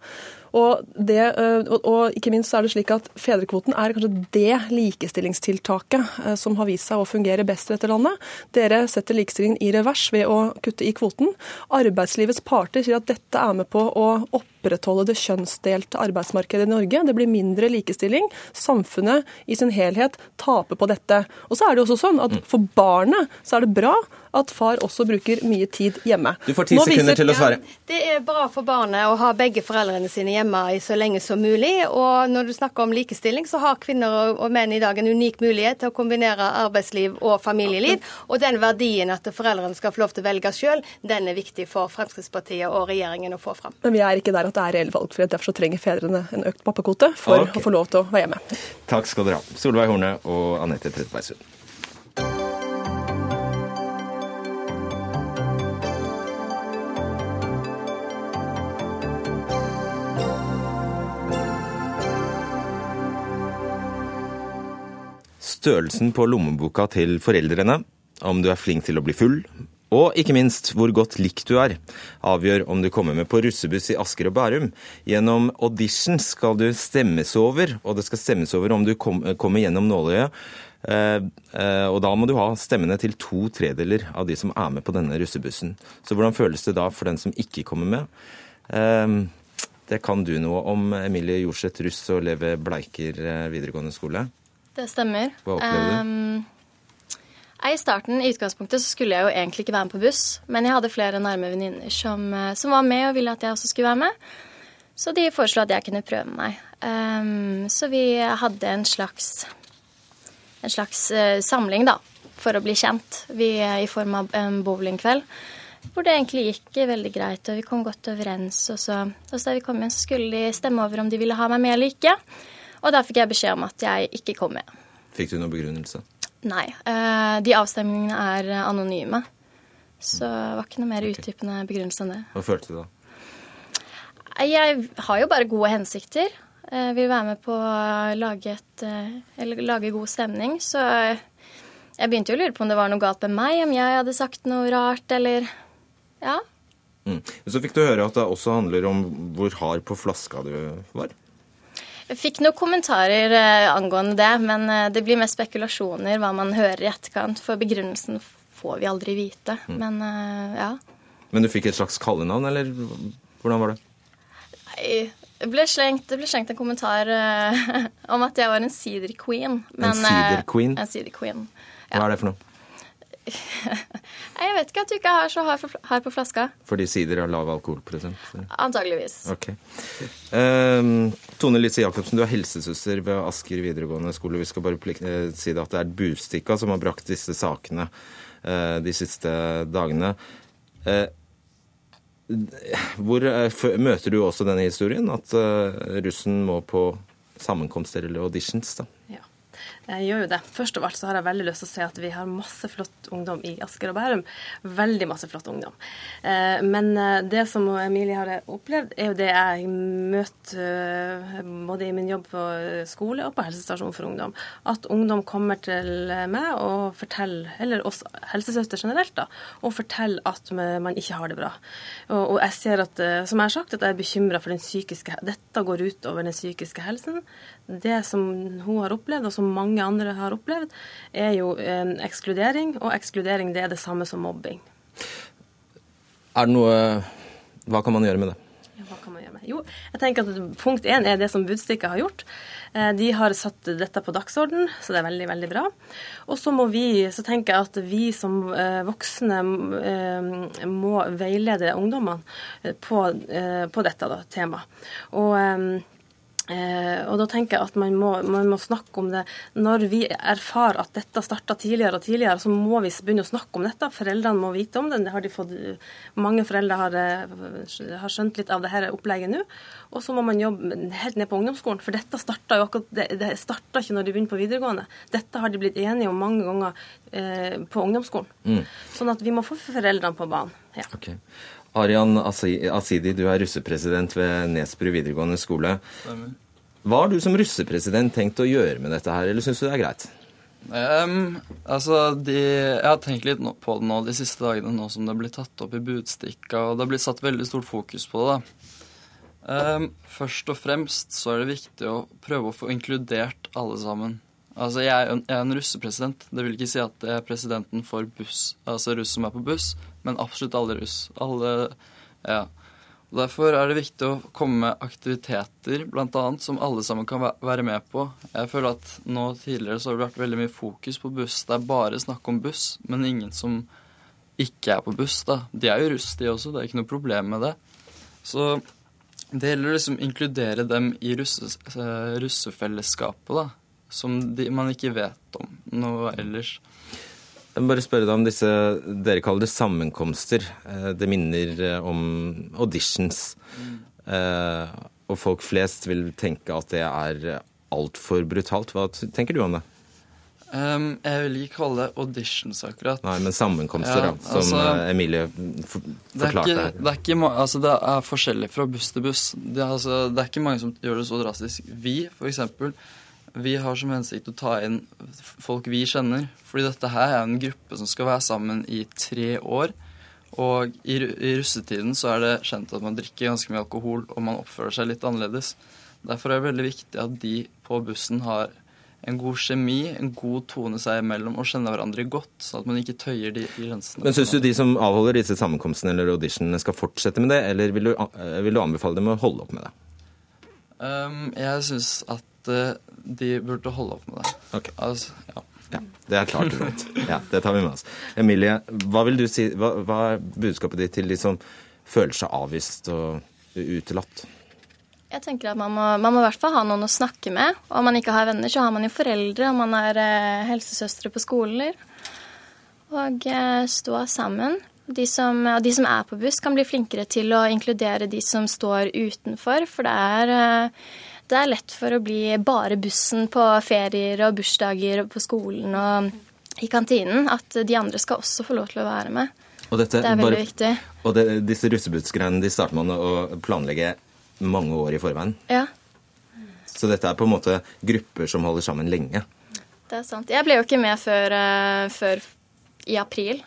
Og, det, eh, og, ikke minst er det slik at Fedrekvoten er kanskje det likestillingstiltaket eh, som har vist seg å fungere best i dette landet. Dere setter likestillingen i revers ved å kutte i kvoten. Arbeidslivets parter sier at dette er med på å opprettholde det kjønnsdelte arbeidsmarkedet i Norge. Det blir mindre likestilling. Samfunnet i sin helhet taper på dette. Og så er det også sånn at For barnet så er det bra at far også bruker mye tid hjemme. Du får ti sekunder til å svare. Det er bra for barnet å ha begge foreldrene sine hjemme i så lenge som mulig. Og når du snakker om likestilling, så har kvinner og menn i dag en unik mulighet til å kombinere arbeidsliv og familieliv. Og den verdien at foreldrene skal få lov til å velge sjøl, den er viktig for Fremskrittspartiet og regjeringen å få fram. Men vi er ikke der at det er reell valgfrihet. Derfor så trenger fedrene en økt pappakvote for okay. å få lov til å være hjemme. Takk skal dere ha. Solveig Horne og Anette Trettebergstuen. Størrelsen på lommeboka til foreldrene, om du er flink til å bli full, og ikke minst hvor godt likt du er, avgjør om du kommer med på russebuss i Asker og Bærum. Gjennom audition skal du stemmes over, og det skal stemmes over om du kommer gjennom nåløyet. Eh, eh, og da må du ha stemmene til to tredeler av de som er med på denne russebussen. Så hvordan føles det da for den som ikke kommer med? Eh, det kan du noe om, Emilie Jorseth Russ og Leve Bleiker videregående skole. Det stemmer. Hva opplevde du? Um, I starten i utgangspunktet så skulle jeg jo egentlig ikke være med på buss, men jeg hadde flere nærme venninner som, eh, som, var med og ville at jeg også skulle være med. Så de foreslo at jeg kunne prøve meg. Um, så vi hadde en slags, en slags uh, samling, da, for å bli kjent. Vi, I form av en bowlingkveld. Hvor det egentlig gikk veldig greit, og vi kom godt overens. Og så, og så da vi kom inn, så skulle de stemme over om de ville ha meg med eller ikke. Og da fikk jeg beskjed om at jeg ikke kom med. Fikk du noen begrunnelse? Nei. Eh, de avstemningene er anonyme. Så det var ikke noe mer utdypende begrunnelse enn det. Hva følte du da? Jeg har jo bare gode hensikter. Jeg eh, vil være med på å lage, et, eh, lage god stemning. Så jeg begynte jo å lure på om det var noe galt med meg, om jeg hadde sagt noe rart, eller Ja. Mm. Så fikk du høre at det også handler om hvor hard på flaska du var? Jeg fikk noen kommentarer eh, angående det, men eh, det blir mest spekulasjoner hva man hører i etterkant. For begrunnelsen får vi aldri vite. Mm. Men eh, ja. Men du fikk et slags kallenavn, eller hvordan var det? Nei, det ble slengt, det ble slengt en kommentar om at jeg var en sider queen. Men, en sider queen? En sider queen. Ja. Hva er det for noe? Vet ikke at du ikke har så hard på flaska. Fordi sider har lav alkoholprosent? Antageligvis. Ok. Um, Tone Lise Jacobsen, du er helsesøster ved Asker videregående skole. Vi skal bare uh, si det at det er Bustika som har brakt disse sakene uh, de siste dagene. Uh, hvor Møter du også denne historien, at russen må på sammenkomster eller auditions? da? Ja. Jeg gjør jo det. Først av alt så har jeg veldig lyst til å si at vi har masse flott ungdom i Asker og Bærum. Veldig masse flott ungdom. Eh, men eh, det som Emilie har opplevd, er jo det jeg møter eh, både i min jobb på skole og på helsestasjon for ungdom. At ungdom kommer til meg og forteller, eller oss helsesøster generelt, da, og forteller at man ikke har det bra. Og jeg ser at, som jeg har sagt, at jeg er bekymra for den psykiske Dette går ut over den psykiske helsen. Det som hun har opplevd, og som mange mange andre har opplevd, er jo eh, ekskludering. Og ekskludering det er det samme som mobbing. Er det noe Hva kan man gjøre med det? Hva kan man gjøre med? Jo, jeg tenker at Punkt én er det som Budstikka har gjort. Eh, de har satt dette på dagsorden, så det er veldig veldig bra. Og så må vi, så tenker jeg at vi som eh, voksne må veilede ungdommene på, på dette da, temaet. Og Eh, og da tenker jeg at man må, man må, snakke om det. Når vi erfarer at dette starta tidligere og tidligere, så må vi begynne å snakke om dette. Foreldrene må vite om det. det har de fått, mange foreldre har, eh, har skjønt litt av dette opplegget nå. Og så må man jobbe helt ned på ungdomsskolen. For dette starta jo akkurat, det, det starta ikke når de begynte på videregående. Dette har de blitt enige om mange ganger eh, på ungdomsskolen. Mm. Sånn at vi må få foreldrene på banen. Ja. Okay. Arian Asidi, du er russepresident ved Nesbru videregående skole. Hva har du som russepresident tenkt å gjøre med dette her, eller syns du det er greit? Um, altså, de, Jeg har tenkt litt på det nå de siste dagene, nå som det blir tatt opp i Budstikka, og det blir satt veldig stort fokus på det. Um, først og fremst så er det viktig å prøve å få inkludert alle sammen. Altså, jeg er, en russepresident. Det vil ikke si at jeg er presidenten for buss, altså russ som er på buss, men absolutt alle russ. Alle, ja. Og Derfor er det viktig å komme med aktiviteter annet, som alle sammen kan være med på. Jeg føler at nå tidligere så har det vært veldig mye fokus på buss. Det er bare snakk om buss, men ingen som ikke er på buss. da. De er jo russ, de også. Det er ikke noe problem med det. Så det gjelder å liksom inkludere dem i russe, eh, russefellesskapet, da. Som de, man ikke vet om noe ellers. Jeg må bare spørre deg om disse dere kaller det sammenkomster. Eh, det minner eh, om auditions. Mm. Og folk flest vil tenke at det er altfor brutalt. Hva tenker du om det? Um, jeg vil ikke kalle det auditions, akkurat. Nei, Men sammenkomster, ja, da, som altså, Emilie forklarte her. Det er, ikke, altså, det er forskjellig fra buss til buss. Det er, altså, det er ikke mange som gjør det så drastisk. Vi, for eksempel, vi har som hensikt å ta inn folk vi kjenner. Fordi dette her er en gruppe som skal være sammen i tre år. Og i, i russetiden så er det kjent at man drikker ganske mye alkohol, og man oppfører seg litt annerledes. Derfor er det veldig viktig at de på bussen har en god kjemi, en god tone seg imellom og kjenner hverandre godt, sånn at man ikke tøyer de grensene. Men Syns du de som avholder disse sammenkomstene eller auditionene skal fortsette med det, eller vil du, vil du anbefale dem å holde opp med det? Um, jeg syns at uh, de burde holde opp med det. Ok. Altså, ja. ja. Det er klart og godt. Ja, det tar vi med oss. Emilie, hva vil du si, hva, hva er budskapet ditt til de som føler seg avvist og utelatt? Jeg tenker at man må, man må, i hvert fall ha noen å snakke med. Og om man ikke har venner, så har man jo foreldre, om man er eh, helsesøstre på skoler. Og eh, stå sammen. De som, og de som er på buss, kan bli flinkere til å inkludere de som står utenfor. For det er eh, det er lett for å bli bare bussen på ferier og bursdager og på skolen og i kantinen. At de andre skal også få lov til å være med. Dette, det er veldig bare, viktig. Og det, disse russebussgreiene de starter man å planlegge mange år i forveien. Ja. Så dette er på en måte grupper som holder sammen lenge. Det er sant. Jeg ble jo ikke med før, uh, før i april.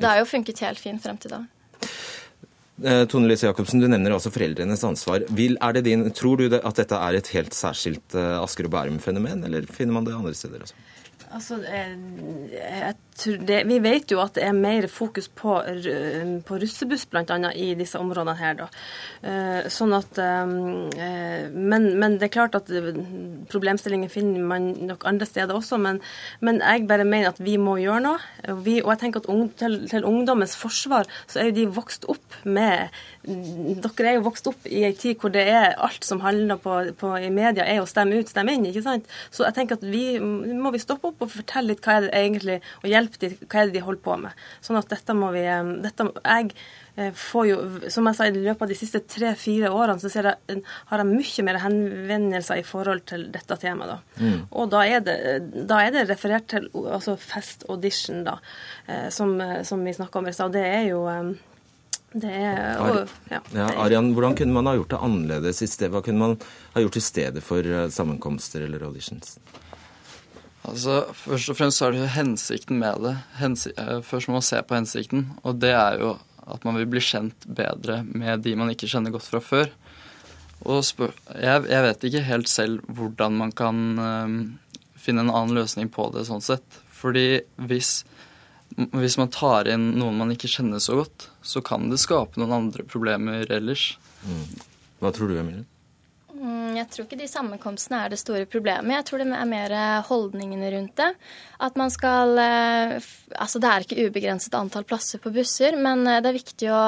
Det har jo funket helt fint frem til da. Eh, Tone Lise Jacobsen, du nevner også foreldrenes ansvar. Vil, din, tror du det, at dette er et helt særskilt eh, Asker og Bærum-fenomen, eller finner man det andre steder også? Altså, det, vi vet jo at det er mer fokus på, på russebuss bl.a. i disse områdene her. Da. Eh, sånn at, men, men, det er klart at problemstillingen finner man nok andre steder også. Men, men jeg bare mener at vi må gjøre noe. Vi, og jeg tenker at til, til ungdommens forsvar så er jo de vokst opp med dere er jo vokst opp i ei tid hvor det er alt som handler på, på, i media, er å stemme ut, stemme inn. ikke sant? Så jeg tenker at vi må vi stoppe opp og fortelle litt hva er det egentlig, og hjelpe dem, hva er det de holder på med. Sånn at dette må vi dette, Jeg eh, får jo, som jeg sa, i løpet av de siste tre-fire årene så jeg, har jeg mye mer henvendelser i forhold til dette temaet. da. Mm. Og da er, det, da er, det, referert til altså Fest Audition, da, eh, som, som vi snakka om i stad. Det er jo det er, og, ja, ja, Arian, hvordan kunne man ha gjort det annerledes i sted? Hva kunne man ha gjort i stedet for eh, sammenkomster eller auditions? Altså, Først og fremst så er det jo hensikten med det. Hensi eh, først må man se på hensikten, og det er jo at man vil bli kjent bedre med de man ikke kjenner godt fra før. Og jeg, jeg, vet ikke helt selv hvordan man kan um, finne en annen løsning på det sånn sett. Fordi hvis hvis man tar inn noen man ikke kjenner så godt, så kan det skape noen andre problemer ellers. Mm. Hva tror du, Emilie? Mm, jeg tror ikke de sammenkomstene er det store problemet. Jeg tror det er mer holdningene rundt det. At man skal eh, Altså det er ikke ubegrenset antall plasser på busser, men eh, det er viktig å,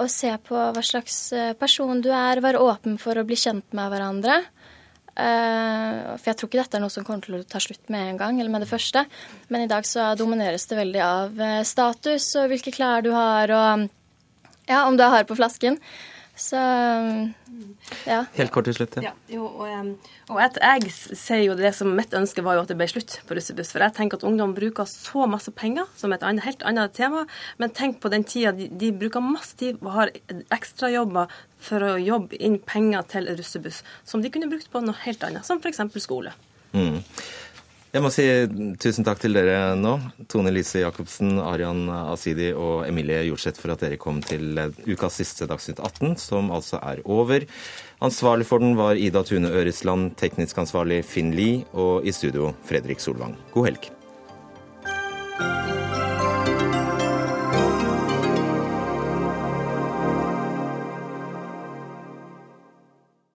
å se på hva slags eh, person du er, være åpen for å bli kjent med hverandre. For jeg tror ikke dette er noe som kommer til å ta slutt med en gang, eller med det første. Men i dag så domineres det veldig av status og hvilke klær du har, og ja, om du har på flasken. Så ja. Helt kort til slutt. Ja. ja jo, og, og et, jeg ser jo det som mitt ønske var jo at det ble slutt på russebuss. For jeg tenker at ungdom bruker så masse penger, som et annet, helt annet tema. Men tenk på den tida de, de bruker masse tid og har ekstrajobber for å jobbe inn penger til russebuss, som de kunne brukt på noe helt annet, som f.eks. skole. Mm. Jeg må si tusen takk til dere nå, Tone Lise Jacobsen, Arian Asidi og Emilie Jorseth, for at dere kom til eh, ukas siste Dagsnytt 18, som altså er over. Ansvarlig for den var Ida Tune Øresland, teknisk ansvarlig Finn Lie, og i studio Fredrik Solvang. God helg.